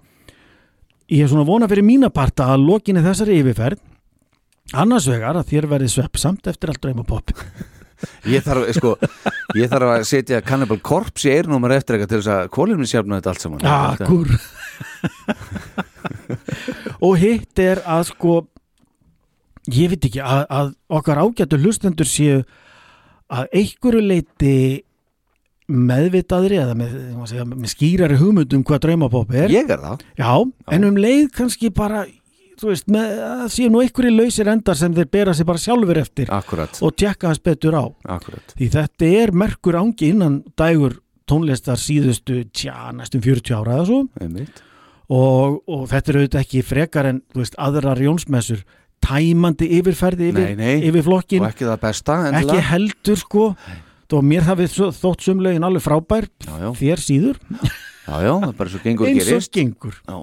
ég er svona vona fyrir mína parta að lokinni þessari yfirferð annars vegar að þér verði sveppsamt eftir allt draumapopp [laughs] ég þarf, sko Ég þarf að setja Cannibal Corpse í eirnúmer eftir eitthvað til þess að kólirmi sjafna þetta allt saman. Akkur. [laughs] Og hitt er að sko ég veit ekki að, að okkar ágættu hlustendur séu að einhverju leiti meðvitaðri eða með, segja, með skýrari hugmyndum hvað draumapopp er. Ég er það. Já, en um leið kannski bara veist, með, að séu nú einhverju lausir endar sem þeir bera sig bara sjálfur eftir Akkurat, og tjekka hans betur á. Akkurat. Því þetta er merkur ángi innan dægur tónlistar síðustu tja, næstum 40 ára eða svo. Og, og þetta er auðvitað ekki frekar en veist, aðrar jónsmessur tæmandi yfirferði yfir, Nei, nei. yfir flokkin, Og ekki það besta ekki endilega heldur sko. Þó mér það við þótt sumlegin alveg frábær Já, já, þér síður, já, gengur eins og Já.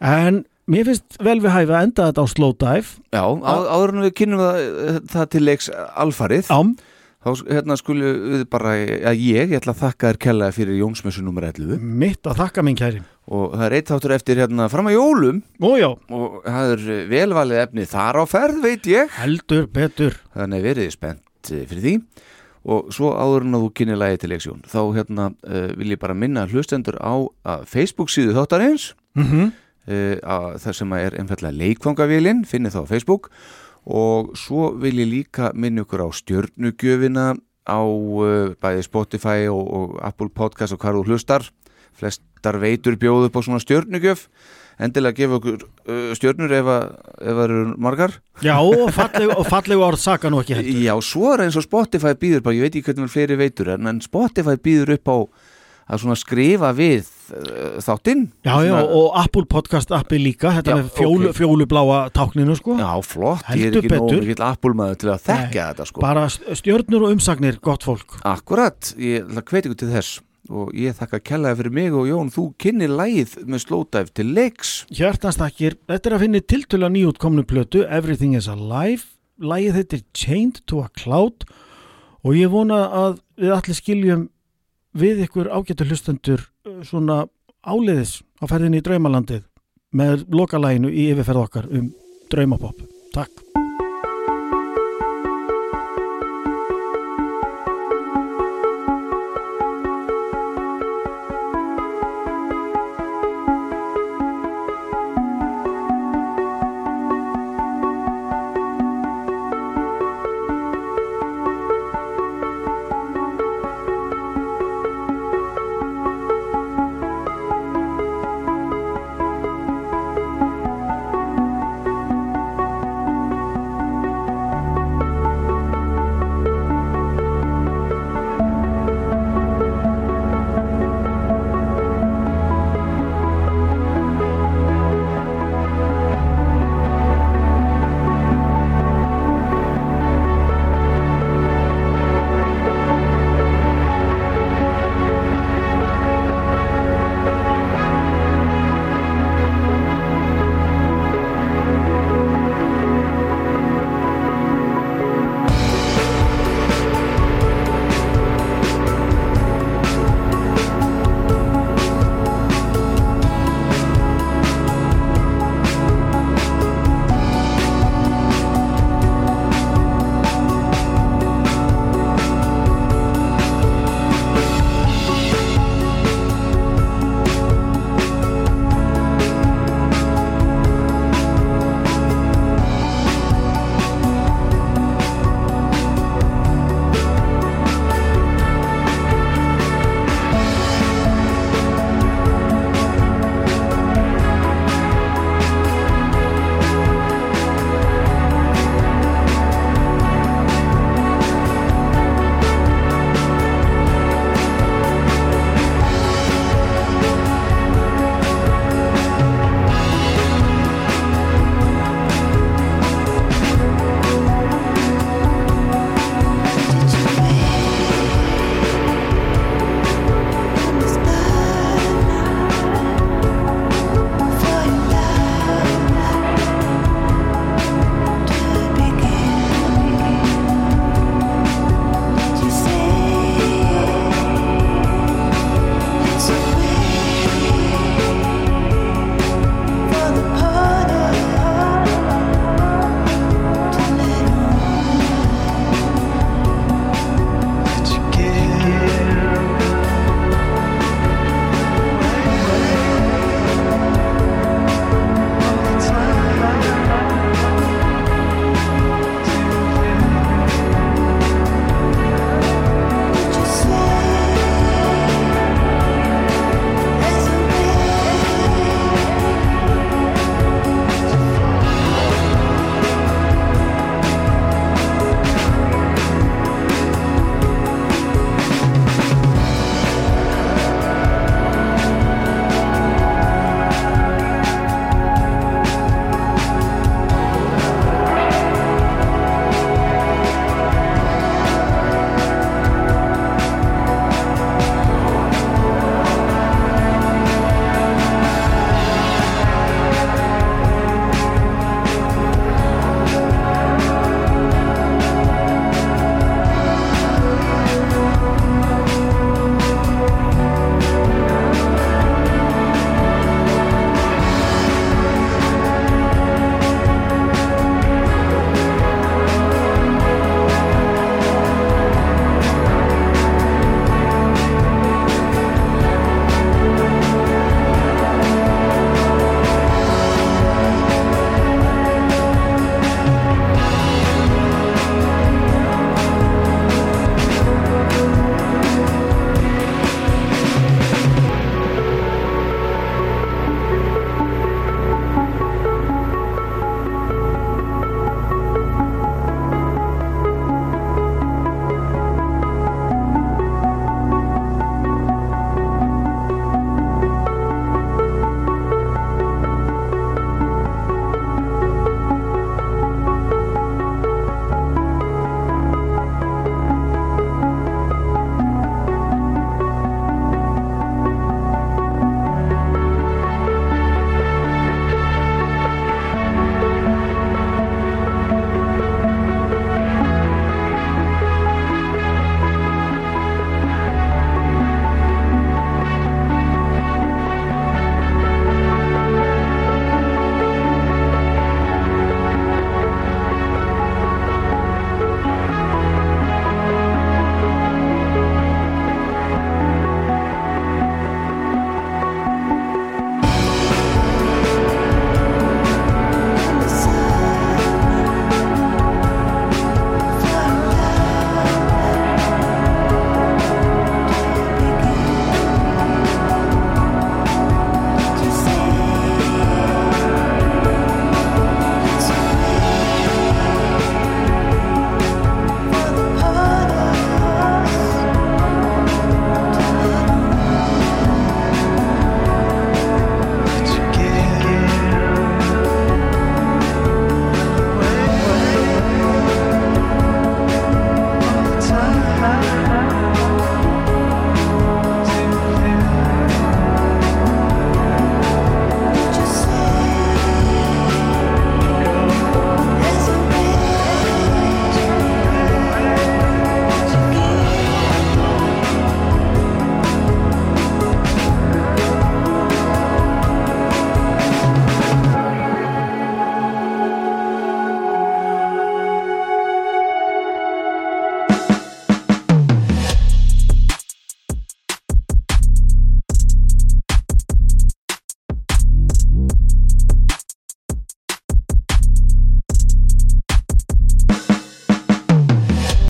en mér finnst vel við hæfi að enda þetta á slow dive. Já, áður en við kynum það, það til leiks alfarið. Ám, þá hérna skulum við bara að ég, ég ætla að þakka þér kellaði fyrir Jónsmessu nummer 11 mitt að þakka minn kæri. Og það er eitt þáttur eftir hérna fram að jólum. Ójá, og það er velvalið efni þar á ferð veit ég. Heldur betur. Þannig verið spennt eh, fyrir því. Og svo áður en að þú kynni lagi til leiksjón þá hérna uh, vil ég bara minna hlustendur á að Facebook síðu þáttarins. Mm -hmm. uh, að það sem er einfallega leikfangavélin finnið þá á Facebook og svo vil ég líka minna ykkur á stjörnugjöfina á uh, bæði Spotify og, og Apple Podcast og hvað þú hlustar. Flestar veitur bjóðu upp á svona stjörnugjöf. Endilega gefa okkur uh, stjörnur ef að ef það eru margar. Já, og fallegu, og fallegu orð saka nú ekki heldur. Já, svo er eins og Spotify býður bara, ég veit ekki hvernig vel fleiri veitur en, Spotify býður upp á að svona skrifa við þáttinn. Já, já, og Apple podcast appi líka þetta Já, með fjólu, ok. fjólubláa tákninu sko. Já, flott, ég er Heldur ekki nóg mikill Apple-maður til að þekka þetta sko. bara stjörnur og umsagnir, gott fólk. Akkurat, ég hvetja ykkur til þess og ég þakka kellaði fyrir mig og Jón, þú kynni lægið með slótæf til leiks. Hjartanstakir, þetta er að finna tiltölu nýjútkomnu plötu Everything is Alive. Lægið þetta er Chained to a Cloud og ég vona að við allir skiljum við ykkur ágættu hlustendur svona áleiðis á ferðinni í draumalandið með lokalæginu í yfirferð okkar um draumapopp. Takk.